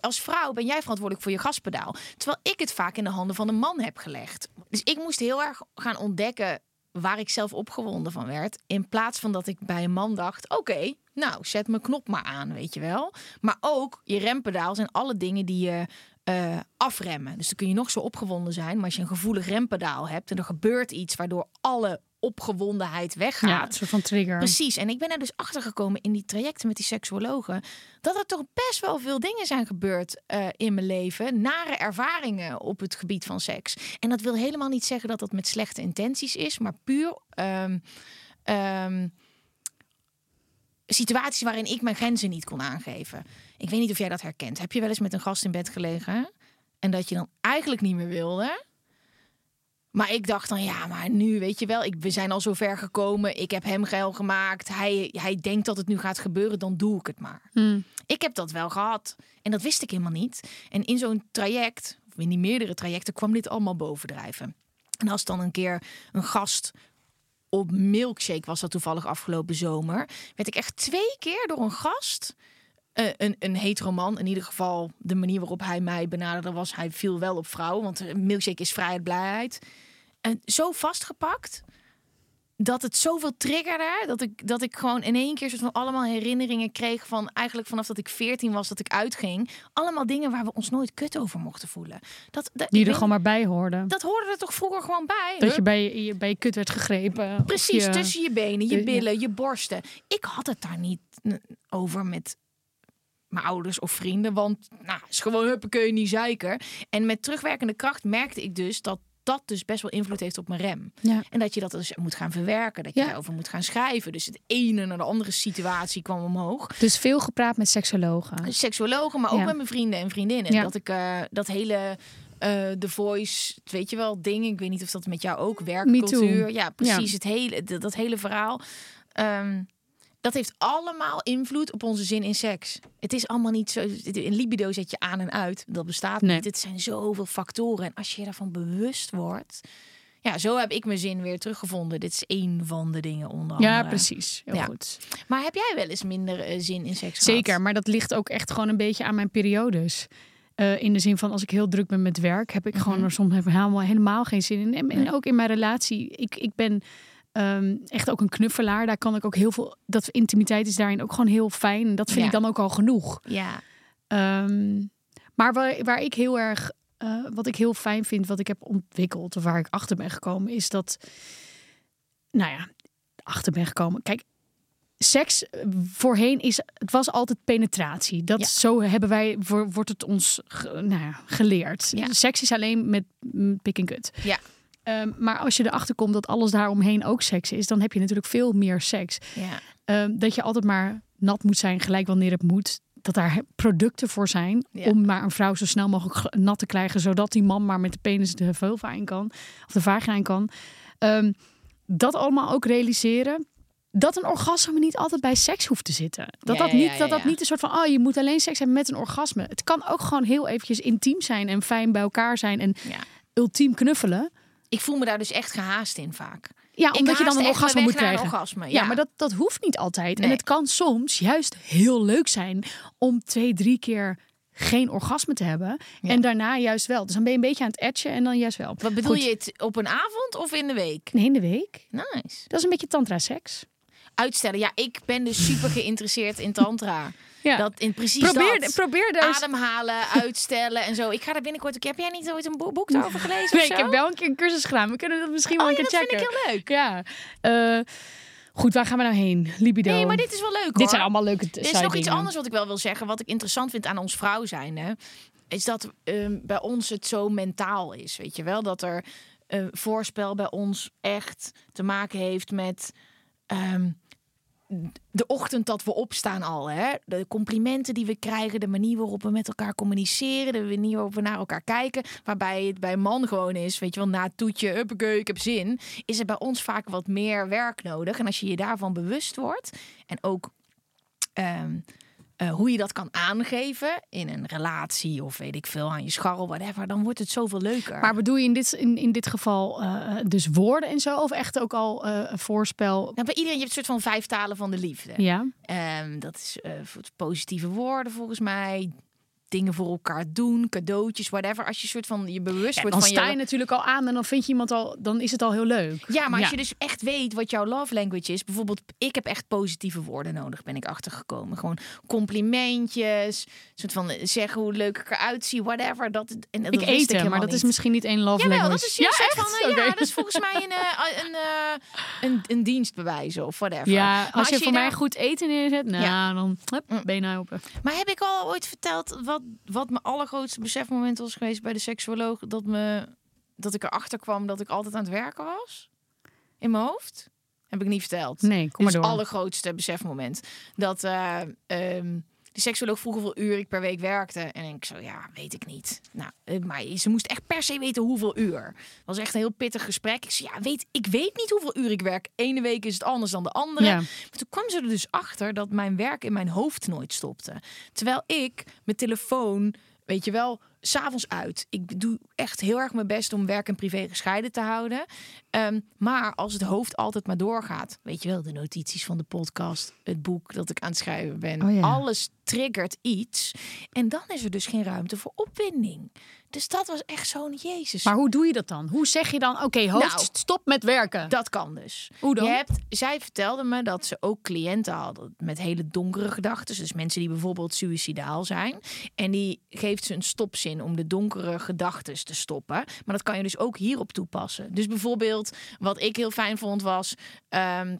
Als vrouw ben jij verantwoordelijk voor je gaspedaal. Terwijl ik het vaak in de handen van een man heb gelegd. Dus ik moest heel erg gaan ontdekken waar ik zelf opgewonden van werd. In plaats van dat ik bij een man dacht: oké, nou zet mijn knop maar aan, weet je wel. Maar ook je rempedaal zijn alle dingen die je eh, afremmen. Dus dan kun je nog zo opgewonden zijn. Maar als je een gevoelig rempedaal hebt en er gebeurt iets waardoor alle opgewondenheid weggaat. Ja, van trigger. Precies. En ik ben er dus achter gekomen in die trajecten met die seksuologen. Dat er toch best wel veel dingen zijn gebeurd eh, in mijn leven. Nare ervaringen op het gebied van seks. En dat wil helemaal niet zeggen dat dat met slechte intenties is. Maar puur ehm, ehm, situaties waarin ik mijn grenzen niet kon aangeven. Ik weet niet of jij dat herkent. Heb je wel eens met een gast in bed gelegen? En dat je dan eigenlijk niet meer wilde? Maar ik dacht dan, ja, maar nu, weet je wel, ik, we zijn al zo ver gekomen. Ik heb hem geil gemaakt. Hij, hij denkt dat het nu gaat gebeuren, dan doe ik het maar. Hmm. Ik heb dat wel gehad. En dat wist ik helemaal niet. En in zo'n traject, of in die meerdere trajecten, kwam dit allemaal bovendrijven. En als dan een keer een gast op Milkshake was dat toevallig afgelopen zomer, werd ik echt twee keer door een gast een, een hetero man, in ieder geval de manier waarop hij mij benaderde was, hij viel wel op vrouwen, want eh, milkshake is vrijheid, blijheid. En zo vastgepakt dat het zoveel triggerde dat ik, dat ik gewoon in één keer soort van allemaal herinneringen kreeg van eigenlijk vanaf dat ik 14 was dat ik uitging. Allemaal dingen waar we ons nooit kut over mochten voelen. Dat, dat, Die er gewoon maar bij hoorden. dat hoorde er toch vroeger gewoon bij? Dat je bij je, bij je kut werd gegrepen. Precies, je- tussen je benen, je billen, je borsten. Ik had het daar niet eh, over met mijn ouders of vrienden. Want nou, is gewoon huppakee, niet zeiker. En met terugwerkende kracht merkte ik dus dat dat dus best wel invloed heeft op mijn rem. Ja. En dat je dat dus moet gaan verwerken. Dat je Ja. daarover moet gaan schrijven. Dus het ene naar de andere situatie kwam omhoog. Dus veel gepraat met seksologen. Seksuologen, maar ook Ja. met mijn vrienden en vriendinnen. Dat ik eh, dat hele... eh The Voice, weet je wel, ding. Ik weet niet of dat met jou ook werkt. Me too. Cultuur. Ja, precies. Het hele, dat, dat hele verhaal. Ehm, dat heeft allemaal invloed op onze zin in seks. Het is allemaal niet zo. Een libido zet je aan en uit. Dat bestaat Nee. niet. Het zijn zoveel factoren. En als je daarvan bewust wordt. Ja, zo heb ik mijn zin weer teruggevonden. Dit is één van de dingen onder andere. Ja, precies. Heel Ja. goed. Maar heb jij wel eens minder eh, zin in seks gehad? Zeker, maar dat ligt ook echt gewoon een beetje aan mijn periodes. Eh, in de zin van als ik heel druk ben met werk, heb ik Mhm. gewoon er soms helemaal, helemaal geen zin in. En, en ook in mijn relatie. Ik, ik ben ehm, echt ook een knuffelaar. Daar kan ik ook heel veel. Dat intimiteit is daarin ook gewoon heel fijn. En dat vind Ja. ik dan ook al genoeg. Ja. Ehm, maar waar, waar ik heel erg, eh, wat ik heel fijn vind, wat ik heb ontwikkeld, of waar ik achter ben gekomen, is dat, nou ja, achter ben gekomen. Kijk, seks eh, voorheen is, het was altijd penetratie. Dat Ja. zo hebben wij, wo- wordt het ons nou ja, geleerd. Ja. Seks is alleen met pik en kut. Ja. Ehm, maar als je erachter komt dat alles daaromheen ook seks is, dan heb je natuurlijk veel meer seks. Ja. Ehm, dat je altijd maar nat moet zijn, gelijk wanneer het moet. Dat daar producten voor zijn Ja. om maar een vrouw zo snel mogelijk nat te krijgen, zodat die man maar met de penis de vulva in kan of de vagina in kan. Ehm, dat allemaal ook realiseren. Dat een orgasme niet altijd bij seks hoeft te zitten. Dat Ja, dat niet, ja, dat, dat niet een soort van, oh, je moet alleen seks hebben met een orgasme. Het kan ook gewoon heel eventjes intiem zijn en fijn bij elkaar zijn en ultiem knuffelen. Ik voel me daar dus echt gehaast in vaak. Ja, omdat je dan een orgasme me moet krijgen. orgasme, Ja, ja. maar dat, dat hoeft niet altijd. En het kan soms juist heel leuk zijn om twee, drie keer geen orgasme te hebben. En daarna juist wel. Dus dan ben je een beetje aan het etchen en dan juist wel. Wat bedoel Goed. je het op een avond of in de week? Nee, in de week. Nice. Dat is een beetje tantra-seks. Uitstellen. Ja, ik ben dus super geïnteresseerd in tantra. Ja. Dat in precies probeer, dat. probeer eens- Ademhalen, uitstellen en zo. Ik ga daar binnenkort. ook- Heb jij niet ooit een bo- boek daarover gelezen? Nee, of ik heb wel een keer een cursus gedaan. We kunnen dat misschien Oh, wel ja, een dat keer vind checken. ik heel leuk. Ja. Eh, goed, waar gaan we nou heen? Libido. Nee, maar dit is wel leuk hoor. Dit zijn allemaal leuke Er is nog iets anders wat ik wel wil zeggen. Wat ik interessant vind aan ons vrouw zijn. Hè, is dat ehm, bij ons het zo mentaal is. Weet je wel? Dat er een voorspel bij ons echt te maken heeft met. ehm, de ochtend dat we opstaan al, hè? de complimenten die we krijgen, de manier waarop we met elkaar communiceren, de manier waarop we naar elkaar kijken, waarbij het bij een man gewoon is, weet je wel, na het toetje, huppakee, ik heb zin, is er bij ons vaak wat meer werk nodig. En als je je daarvan bewust wordt en ook ehm, eh, hoe je dat kan aangeven in een relatie of weet ik veel aan je scharrel, whatever, dan wordt het zoveel leuker. Maar bedoel je in dit, in, in dit geval eh, dus woorden en zo? Of echt ook al eh, een voorspel? Nou, bij iedereen, je hebt een soort van vijf talen van de liefde. Ja. Ehm, dat is positieve woorden volgens mij. Dingen voor elkaar doen, cadeautjes, whatever. Als je soort van je bewust Ja, wordt dan van sta je natuurlijk al aan en dan vind je iemand al, dan is het al heel leuk. Ja, maar als je dus echt weet wat jouw love language is. Bijvoorbeeld, ik heb echt positieve woorden nodig, ben ik achtergekomen. Gewoon complimentjes, soort van eh, zeggen hoe leuk ik eruit zie, whatever. Dat, en dat ik wist helemaal maar dat is misschien niet één love language. dat is ja, soort van, eh, ja, dat is volgens mij een, eh, een, een, een dienst bewijzen of whatever. Ja, Maar als, je voor mij daar- goed eten neerzet, nou, dan hup, benen open. Maar heb ik al ooit verteld wat, wat mijn allergrootste besefmoment was geweest bij de seksuoloog? Dat, me, dat ik erachter kwam dat ik altijd aan het werken was? In mijn hoofd? Heb ik niet verteld. Nee, kom maar door. het allergrootste besefmoment. Dat eh, ehm, de seksuoloog vroeg hoeveel uur ik per week werkte. En ik zo, ja, weet ik niet. Nou, eh, maar ze moest echt per se weten hoeveel uur. Was echt een heel pittig gesprek. Ik zei, ja, weet, ik weet niet hoeveel uur ik werk. Ene week is het anders dan de andere. Ja. Maar toen kwam ze er dus achter dat mijn werk in mijn hoofd nooit stopte. Terwijl ik mijn telefoon, weet je wel, s'avonds uit. Ik doe echt heel erg mijn best om werk en privé gescheiden te houden. Ehm, maar als het hoofd altijd maar doorgaat, weet je wel, de notities van de podcast, het boek dat ik aan het schrijven ben, Oh ja. alles triggert iets. En dan is er dus geen ruimte voor opwinding. Dus dat was echt zo'n Jezus. Maar hoe doe je dat dan? Hoe zeg je dan, oké, hoofd, Nou, stop met werken? Dat kan dus. Hoe dan? Je hebt, zij vertelde me dat ze ook cliënten hadden met hele donkere gedachten. Dus mensen die bijvoorbeeld suïcidaal zijn. En die geeft ze een stopzin om de donkere gedachten te stoppen. Maar dat kan je dus ook hierop toepassen. Dus bijvoorbeeld, wat ik heel fijn vond was. ehm,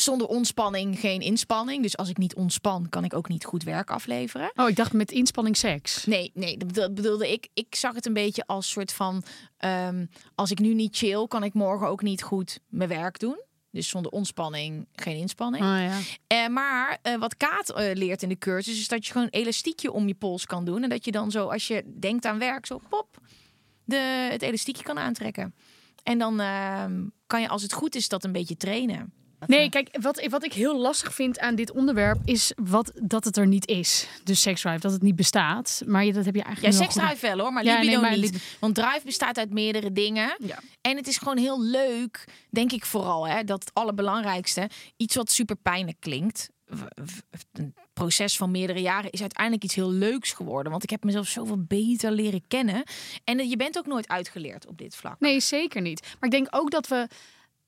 zonder ontspanning geen inspanning. Dus als ik niet ontspan, kan ik ook niet goed werk afleveren. Oh, ik dacht met inspanning seks. Nee, nee, dat bedo- bedoelde ik. Ik zag het een beetje als soort van: ehm, als ik nu niet chill, kan ik morgen ook niet goed mijn werk doen. Dus zonder ontspanning geen inspanning. Oh ja. Eh, maar eh, wat Kaat eh, leert in de cursus is dat je gewoon een elastiekje om je pols kan doen. En dat je dan zo, als je denkt aan werk, zo pop, de, het elastiekje kan aantrekken. En dan ehm, kan je, als het goed is, dat een beetje trainen. Nee, kijk, wat, wat ik heel lastig vind aan dit onderwerp is wat, dat het er niet is. Dus seksdrive, dat het niet bestaat. Maar je, dat heb je Ja, eigenlijk goed- seksdrive wel hoor, maar Ja, libido nee, maar niet. Want drive bestaat uit meerdere dingen. Ja. En het is gewoon heel leuk, denk ik vooral, hè, dat het allerbelangrijkste, iets wat super pijnlijk klinkt. Een proces van meerdere jaren is uiteindelijk iets heel leuks geworden. Want ik heb mezelf zoveel beter leren kennen. En je bent ook nooit uitgeleerd op dit vlak. Nee, zeker niet. Maar ik denk ook dat we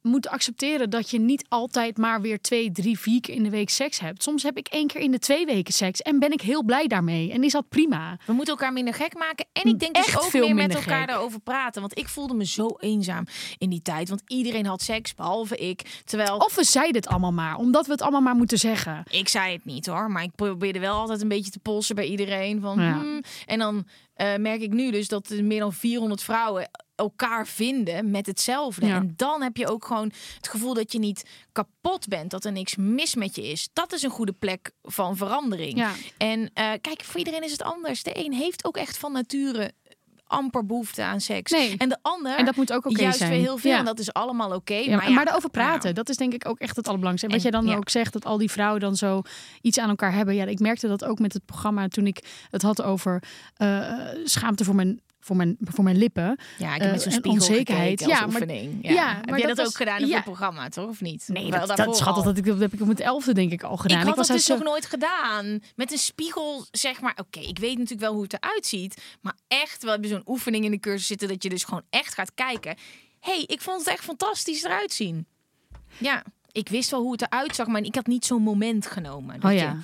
moeten accepteren dat je niet altijd maar weer twee, drie, vier keer in de week seks hebt. Soms heb ik één keer in de twee weken seks en ben ik heel blij daarmee. En is dat prima. We moeten elkaar minder gek maken. En ik denk dus Echt ook veel meer met elkaar gek. daarover praten. Want ik voelde me zo eenzaam in die tijd. Want iedereen had seks, behalve ik. Terwijl Of we zeiden het allemaal maar, omdat we het allemaal maar moeten zeggen. Ik zei het niet hoor, maar ik probeerde wel altijd een beetje te polsen bij iedereen. Van, Ja. hmm. En dan eh, merk ik nu dus dat er meer dan 400 vrouwen elkaar vinden met hetzelfde. Ja. En dan heb je ook gewoon het gevoel dat je niet kapot bent, dat er niks mis met je is. Dat is een goede plek van verandering. Ja. En eh, kijk, voor iedereen is het anders. De een heeft ook echt van nature amper behoefte aan seks. Nee. En de ander En dat moet ook oké juist zijn. weer heel veel. Ja. En dat is allemaal oké. Ja, maar, maar, ja, erover praten, nou, dat is denk ik ook echt het allerbelangrijkste. En wat jij dan ook zegt, dat al die vrouwen dan zo iets aan elkaar hebben. Ja, ik merkte dat ook met het programma toen ik het had over eh, schaamte voor mijn, voor, mijn, voor mijn lippen. Ja, ik heb eh, met zo'n spiegel onzekerheid. ja, maar, oefening. Ja. ja, Heb maar jij dat dat, was- ook gedaan op ja. het programma, toch? Of niet? nee, Wel dat, al. dat, ik, dat heb ik op het elfde denk ik al gedaan. Ik had was dat dus zo- nog nooit gedaan. Met een spiegel, zeg maar. Oké, ik weet natuurlijk wel hoe het eruit ziet. Maar echt, we hebben zo'n oefening in de cursus zitten... dat je dus gewoon echt gaat kijken. hey, ik vond het echt fantastisch eruit zien. Ja, ik wist wel hoe het eruit zag... maar ik had niet zo'n moment genomen. Dat Oh je ja.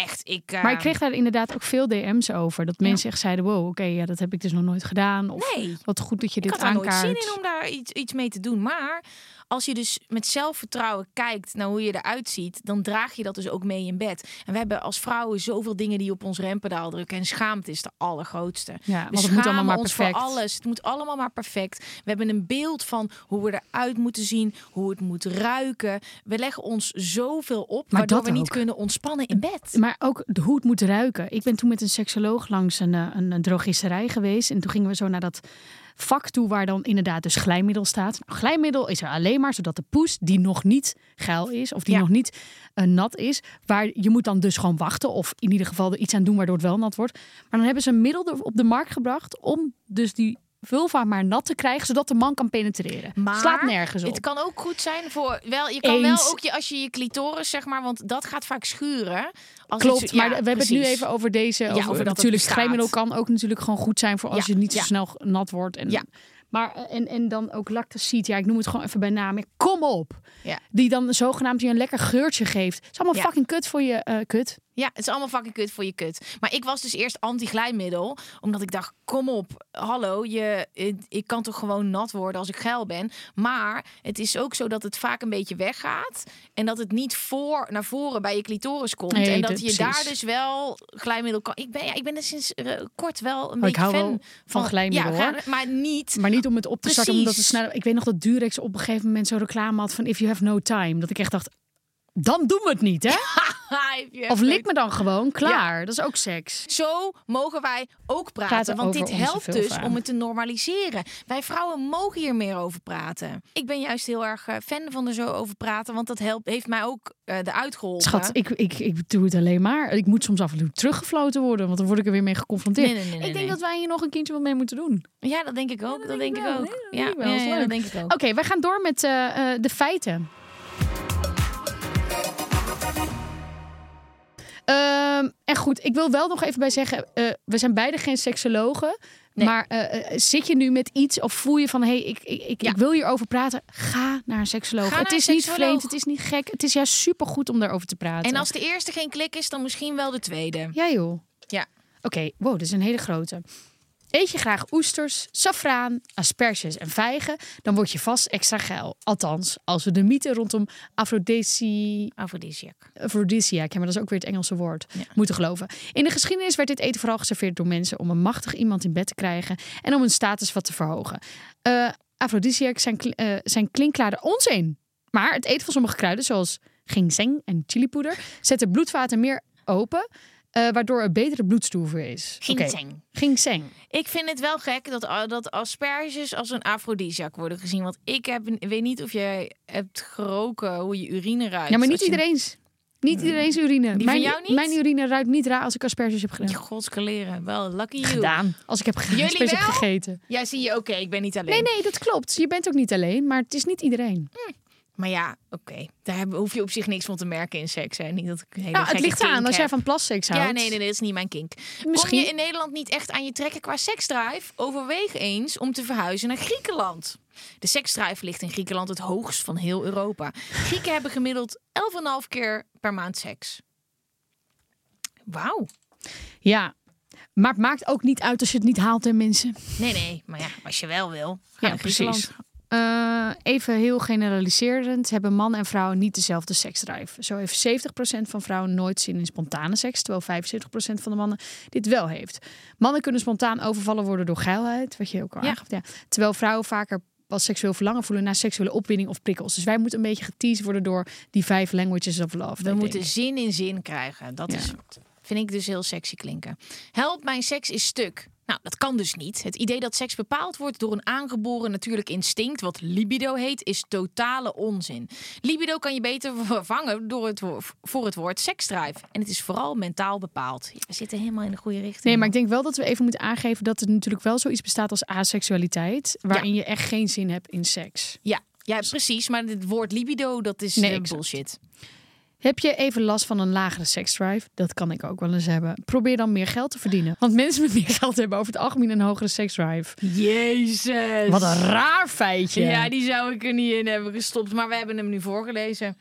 Echt, ik... Maar ik kreeg daar inderdaad ook veel DM's over. Dat mensen echt zeiden, wow, oké, ja, dat heb ik dus nog nooit gedaan. Of Nee. wat goed dat je Ik dit had daar nooit aankaart. zin in om daar iets, iets mee te doen. Maar als je dus met zelfvertrouwen kijkt naar hoe je eruit ziet, dan draag je dat dus ook mee in bed. En we hebben als vrouwen zoveel dingen die op ons rempedaal drukken. En schaamte is de allergrootste. Ja, we moet allemaal schamen maar ons perfect. voor alles. Het moet allemaal maar perfect. We hebben een beeld van hoe we eruit moeten zien, hoe het moet ruiken. We leggen ons zoveel op, Maar waardoor dat we niet ook. kunnen ontspannen in bed. Maar ook hoe het moet ruiken. Ik ben toen met een seksoloog langs een, eh, een, een drogisterij geweest. En toen gingen we zo naar dat vak toe waar dan inderdaad dus glijmiddel staat. Nou, glijmiddel is er alleen maar zodat de poes die nog niet geil is of die Ja. nog niet eh, nat is, waar je moet dan dus gewoon wachten of in ieder geval er iets aan doen waardoor het wel nat wordt. Maar dan hebben ze een middel op de markt gebracht om dus die vulva maar nat te krijgen zodat de man kan penetreren. Maar Slaat nergens op. Het kan ook goed zijn voor wel. Je kan wel ook je als je je clitoris zeg maar, want dat gaat vaak schuren. Als Klopt, iets- maar ja, we hebben het nu even over deze. over, over dat natuurlijk, glijmiddel kan ook natuurlijk gewoon goed zijn voor als Ja, je niet zo ja. snel nat wordt. En, Ja. Maar eh, en, en dan ook lactacid, ja, ik noem het gewoon even bij naam. Ja, Kom op! Ja. Die dan zogenaamd je een lekker geurtje geeft. Het is allemaal Ja. fucking kut voor je eh, kut. Ja, het is allemaal fucking kut voor je kut. Maar ik was dus eerst anti-glijmiddel. Omdat ik dacht, kom op, hallo, je, ik, kan toch gewoon nat worden als ik geil ben. Maar het is ook zo dat het vaak een beetje weggaat. En dat het niet voor, naar voren bij je clitoris komt. Nee, en dat dat- je precies. daar dus wel glijmiddel kan. Ik ben, ja, ik ben er sinds eh, kort wel een Oh, beetje fan van glijmiddel, Ja, maar niet... Maar niet om het op te starten, omdat het Precies. snel. Ik weet nog dat Durex op een gegeven moment zo'n reclame had van if you have no time. Dat ik echt dacht, dan doen we het niet, hè? Of lik me dan gewoon, klaar. Dat is ook seks. Zo mogen wij ook praten. Praten want dit helpt dus om het te normaliseren. Wij vrouwen mogen hier meer over praten. Ik ben juist heel erg eh, fan van er zo over praten. Want dat helpt, heeft mij ook eh eruit geholpen. Schat, ik, ik, ik doe het alleen maar. Ik moet soms af en toe teruggefloten worden, want dan word ik er weer mee geconfronteerd. Nee, nee, nee, nee, ik denk dat wij hier nog een kindje wat mee moeten doen. Ja, dat denk ik ook. dat denk ik ook. Ja, dat denk ik ja, dat denk ook. Oké, wij gaan door met eh, de feiten. Ehm, en goed, ik wil wel nog even bij zeggen, eh, we zijn beide geen seksologen. Nee. Maar eh, eh, zit je nu met iets of voel je van, hé, hey, ik, ik, ik, Ja. ik wil hierover praten? Ga naar een seksoloog. Het is niet vreemd, het is niet gek. Het is juist supergoed om daarover te praten. En als de eerste geen klik is, dan misschien wel de tweede. Ja joh. Ja. Oké, wow, dit is een hele grote. Eet je graag oesters, saffraan, asperges en vijgen, dan word je vast extra geil. Althans, als we de mythe rondom Aphrodisi... Aphrodisiac. Aphrodisiac, ja, maar dat is ook weer het Engelse woord, moeten geloven. In de geschiedenis werd dit eten vooral geserveerd door mensen om een machtig iemand in bed te krijgen en om hun status wat te verhogen. Aphrodisiac zijn, eh, zijn klinkklare onzin. Maar het eten van sommige kruiden, zoals ginseng en chilipoeder, zet de bloedvaten meer open, eh, waardoor er betere bloedstoever is. Ginseng. Ginseng. Ik vind het wel gek dat, dat asperges als een afrodisiac worden gezien. Want ik heb, ik weet niet of jij hebt geroken hoe je urine ruikt. Ja, maar niet je- iedereen's. Niet iedereen's urine. van mijn, jou niet? Mijn urine ruikt niet raar als ik asperges heb gedaan. Godskaleren. Wel, lucky you. gedaan. Als ik heb asperges heb wel? gegeten. Ja, zie je, oké, ik ben niet alleen. Nee, nee, dat klopt. Je bent ook niet alleen, maar het is niet iedereen. Maar ja, oké. Daar hoef je op zich niks van te merken in seks. Hè. Niet dat ik hele Nou, het ligt aan. Als jij van plasseks houdt. Ja, nee, nee, nee, dat is niet mijn kink. Kom Misschien. je in Nederland niet echt aan je trekken qua seksdrive? Overweeg eens om te verhuizen naar Griekenland. De seksdrive ligt in Griekenland het hoogst van heel Europa. Grieken hebben gemiddeld 11,5 keer per maand seks. Wauw. Ja, maar het maakt ook niet uit als je het niet haalt, hè, mensen. Nee, nee, maar ja, als je wel wil, ga Ja, precies. Eh, even heel generaliserend hebben mannen en vrouwen niet dezelfde seksdrive. Zo heeft 70% van vrouwen nooit zin in spontane seks, terwijl 75% van de mannen dit wel heeft. Mannen kunnen spontaan overvallen worden door geilheid, wat je ook al Ja. aangaf. Ja. Terwijl vrouwen vaker pas seksueel verlangen voelen naar seksuele opwinding of prikkels. Dus wij moeten een beetje geteased worden door die vijf languages of love. We moeten zin in zin krijgen. Dat Ja. is, vind ik dus heel sexy klinken. Help, mijn seks is stuk. Nou, dat kan dus niet. Het idee dat seks bepaald wordt door een aangeboren natuurlijk instinct, wat libido heet, is totale onzin. Libido kan je beter vervangen door het, voor het woord seksdrive. En het is vooral mentaal bepaald. We zitten helemaal in de goede richting. Nee, maar ik denk wel dat we even moeten aangeven dat er natuurlijk wel zoiets bestaat als asexualiteit, waarin je echt geen zin hebt in seks. Ja, ja, precies. Maar het woord libido, dat is Nee, eh, exact. Heb je even last van een lagere seksdrive? Dat kan ik ook wel eens hebben. Probeer dan meer geld te verdienen. Want mensen met meer geld hebben over het algemeen een hogere seksdrive. Jezus. Wat een raar feitje. Ja, die zou ik er niet in hebben gestopt. Maar we hebben hem nu voorgelezen.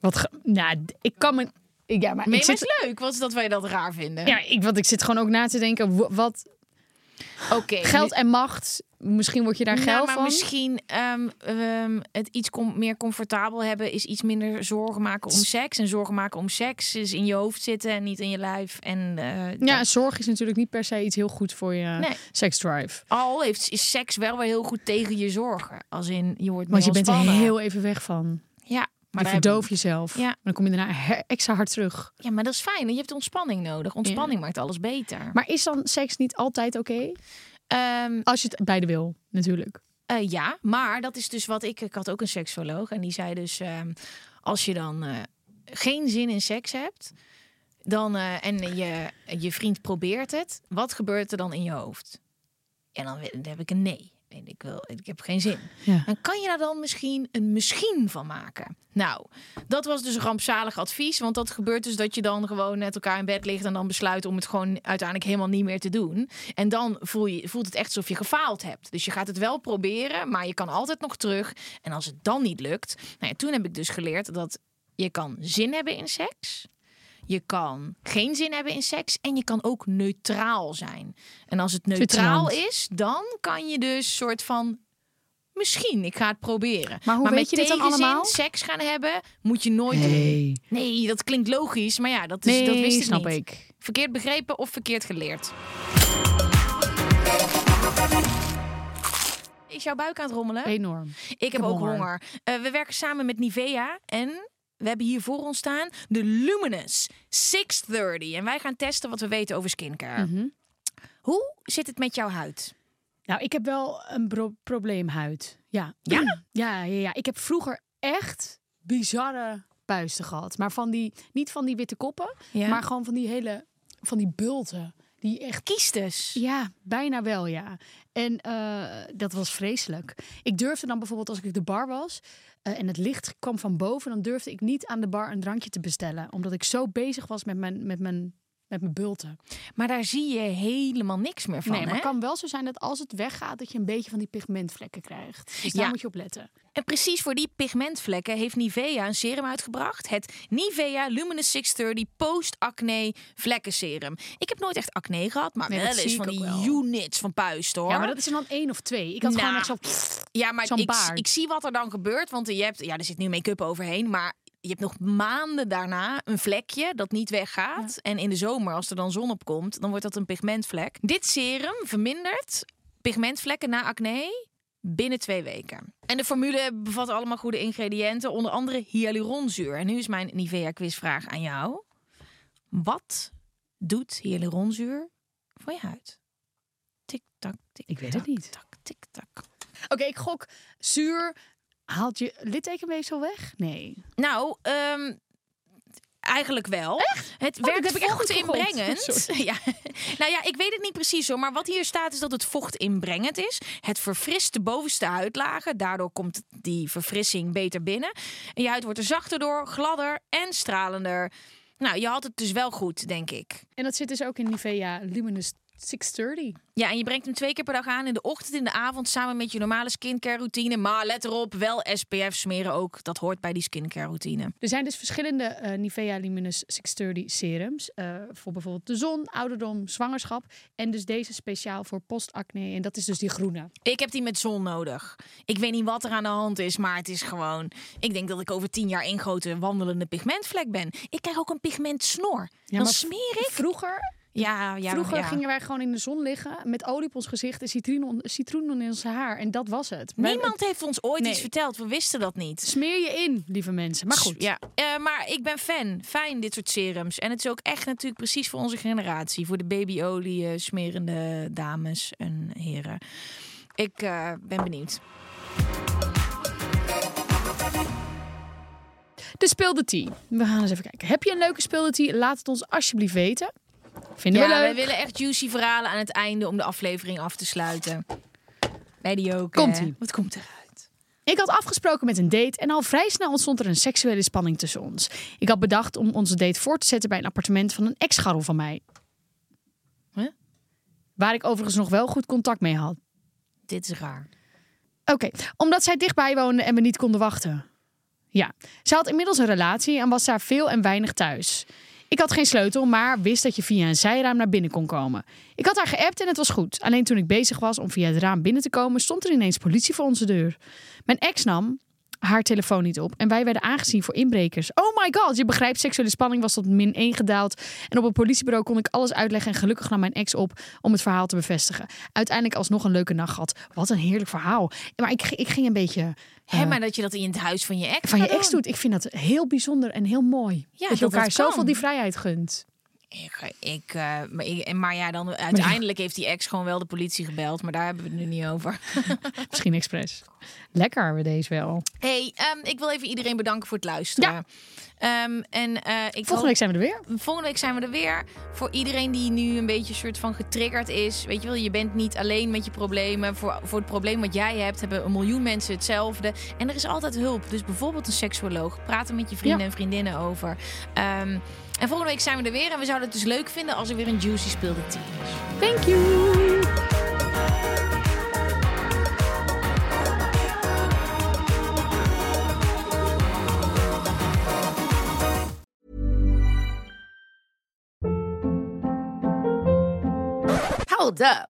Wat ge- nou, ik kan me... Ja, maar ik maar zit... is leuk wat, dat wij dat raar vinden. Ja, ik, want ik zit gewoon ook na te denken, wat Oké. geld en macht, misschien word je daar Nou, geil maar van. misschien ehm, ehm, het iets com- meer comfortabel hebben is iets minder zorgen maken om seks. En zorgen maken om seks is in je hoofd zitten en niet in je lijf. En eh, Ja, dat- zorg is natuurlijk niet per se iets heel goed voor je Nee. seksdrive. al heeft is seks wel weer heel goed tegen je zorgen. Als in je wordt Want je bent er heel even weg van. ja, maar je verdoof jezelf. Ja. Dan kom je daarna extra hard terug. Ja, maar dat is fijn. Je hebt ontspanning nodig. Ontspanning maakt alles beter. Maar is dan seks niet altijd oké? Ehm, Als je het beide wil, natuurlijk. Eh, ja, maar dat is dus wat ik. Ik had ook een seksoloog en die zei dus: ehm, als je dan eh, geen zin in seks hebt, dan eh, en je, je vriend probeert het, wat gebeurt er dan in je hoofd? En dan, dan heb ik een nee. En ik, wil, ik heb geen zin. Ja. Dan kan je daar dan misschien een misschien van maken. Nou, dat was dus een rampzalig advies. Want dat gebeurt dus dat je dan gewoon met elkaar in bed ligt... en dan besluit om het gewoon uiteindelijk helemaal niet meer te doen. En dan voel je, voelt het echt alsof je gefaald hebt. Dus je gaat het wel proberen, maar je kan altijd nog terug. En als het dan niet lukt... Nou ja, toen heb ik dus geleerd dat je kan zin hebben in seks... Je kan geen zin hebben in seks en je kan ook neutraal zijn. En als het neutraal is, dan kan je dus soort van misschien, ik ga het proberen. Maar hoe weet met je dit dan allemaal? seks gaan hebben, moet je nooit doen. Nee, Nee, dat klinkt logisch, maar ja, dat, is, nee dat wist ik snap niet. ik. Verkeerd begrepen of verkeerd geleerd. Is jouw buik aan het rommelen? Enorm. Ik heb heb ook honger. honger. Eh, we werken samen met Nivea en we hebben hier voor ons staan de Luminous 630. En wij gaan testen wat we weten over skincare. Mhm. Hoe zit het met jouw huid? Nou, ik heb wel een pro- probleemhuid. Ja. Ja? ja? Ja, ja, Ik heb vroeger echt bizarre puisten gehad. Maar van die, niet van die witte koppen, Ja. maar gewoon van die hele, van die bulten. Die echt Kiestes. Ja, bijna wel, ja. En eh, dat was vreselijk. Ik durfde dan bijvoorbeeld als ik de bar was eh, en het licht kwam van boven, dan durfde ik niet aan de bar een drankje te bestellen, omdat ik zo bezig was met mijn, met mijn, met mijn bulten. Maar daar zie je helemaal niks meer van. nee, maar hè? het kan wel zo zijn dat als het weggaat, dat je een beetje van die pigmentvlekken krijgt. Dus daar Ja. moet je op letten. En precies voor die pigmentvlekken heeft Nivea een serum uitgebracht. Het Nivea Luminous 630 Post-Acne Vlekkenserum. Ik heb nooit echt acne gehad, maar Nee, wel eens van die wel. units van puist hoor. Ja, maar dat is er dan één of twee. Ik had Nou, gewoon echt zo... Ja, maar ik, ik zie wat er dan gebeurt. Want je hebt, ja, er zit nu make-up overheen. Maar je hebt nog maanden daarna een vlekje dat niet weggaat. En in de zomer, als er dan zon op komt, dan wordt dat een pigmentvlek. Dit serum vermindert pigmentvlekken na acne binnen twee weken. En de formule bevat allemaal goede ingrediënten. Onder andere hyaluronzuur. En nu is mijn Nivea quizvraag aan jou. Wat doet hyaluronzuur voor je huid? Tik-tak, tik Ik weet het niet. Tak, tik-tak. Oké, ik gok zuur. Haalt je littekenweefsel weg? Nee. Nou, ehm, eigenlijk wel. Het Oh, werkt heb ik echt goed vochtinbrengend. gegooid. ja. Nou ja, ik weet het niet precies hoor. Maar wat hier staat is dat het vochtinbrengend is. Het verfrist de bovenste huidlagen. Daardoor komt die verfrissing beter binnen. En je huid wordt er zachter door, gladder en stralender. Nou, je had het dus wel goed, denk ik. En dat zit dus ook in Nivea Luminous 630. Ja, en je brengt hem twee keer per dag aan. In de ochtend en in de avond samen met je normale skincare routine. Maar let erop, wel SPF smeren ook. Dat hoort bij die skincare routine. Er zijn dus verschillende eh, Nivea Luminous 630 serums. eh, voor bijvoorbeeld de zon, ouderdom, zwangerschap. En dus deze speciaal voor postacne. En dat is dus die groene. Ik heb die met zon nodig. Ik weet niet wat er aan de hand is, maar het is gewoon... Ik denk dat ik over tien jaar één grote wandelende pigmentvlek ben. Ik krijg ook een pigmentsnor. Dan maar smeer ik... Vroeger, Ja, ja, vroeger ja. gingen wij gewoon in de zon liggen met olie op ons gezicht en citroen, citroen in ons haar. En dat was het. Niemand heeft ons ooit Nee. iets verteld. We wisten dat niet. Smeer je in, lieve mensen. Maar goed. Ja, eh, maar ik ben fan. Fijn, dit soort serums. En het is ook echt natuurlijk precies voor onze generatie. Voor de babyolie eh, smerende dames en heren. Ik eh, ben benieuwd. De speelde tea. We gaan eens even kijken. Heb je een leuke speelde tea? Laat het ons alsjeblieft weten. Vinden Ja, we wij leuk. willen echt juicy verhalen aan het einde om de aflevering af te sluiten. Bij die ook. Komt-ie. hè? Wat komt eruit? Ik had afgesproken met een date en al vrij snel ontstond er een seksuele spanning tussen ons. Ik had bedacht om onze date voor te zetten bij een appartement van een ex-scharrel van mij. Huh? Waar ik overigens nog wel goed contact mee had. Dit is raar. Oké, omdat zij dichtbij woonde en we niet konden wachten. Ja, ze had inmiddels een relatie en was daar veel en weinig thuis. Ik had geen sleutel, maar wist dat je via een zijraam naar binnen kon komen. Ik had haar geappt en het was goed. Alleen toen ik bezig was om via het raam binnen te komen, stond er ineens politie voor onze deur. Mijn ex nam haar telefoon niet op en wij werden aangezien voor inbrekers. Oh my god, je begrijpt, seksuele spanning was tot min 1 gedaald. En op het politiebureau kon ik alles uitleggen en gelukkig nam mijn ex op om het verhaal te bevestigen. Uiteindelijk alsnog een leuke nacht gehad. Wat een heerlijk verhaal. Maar ik, ik ging een beetje Hè, maar dat je dat in het huis van je ex van je ex doen. doet. Ik vind dat heel bijzonder en heel mooi. Ja, dat je elkaar zoveel die vrijheid gunt. Ik, ik, eh, maar, ik- maar ja, dan uiteindelijk heeft die ex gewoon wel de politie gebeld. Maar daar hebben we het nu niet over. Misschien expres. Lekker we deze wel. hey, ehm, ik wil even iedereen bedanken voor het luisteren. Ja. Ehm, en, eh, ik Volgende hoop- week zijn we er weer. Volgende week zijn we er weer. Voor iedereen die nu een beetje soort van getriggerd is. Weet je wel, je bent niet alleen met je problemen. Voor, voor het probleem wat jij hebt, hebben een miljoen mensen hetzelfde. En er is altijd hulp. Dus bijvoorbeeld een seksuoloog. Praat er met je vrienden Ja. en vriendinnen over. Ehm, en volgende week zijn we er weer. En we zouden het dus leuk vinden als er weer een juicy speelde team is. Thank you. Hold up.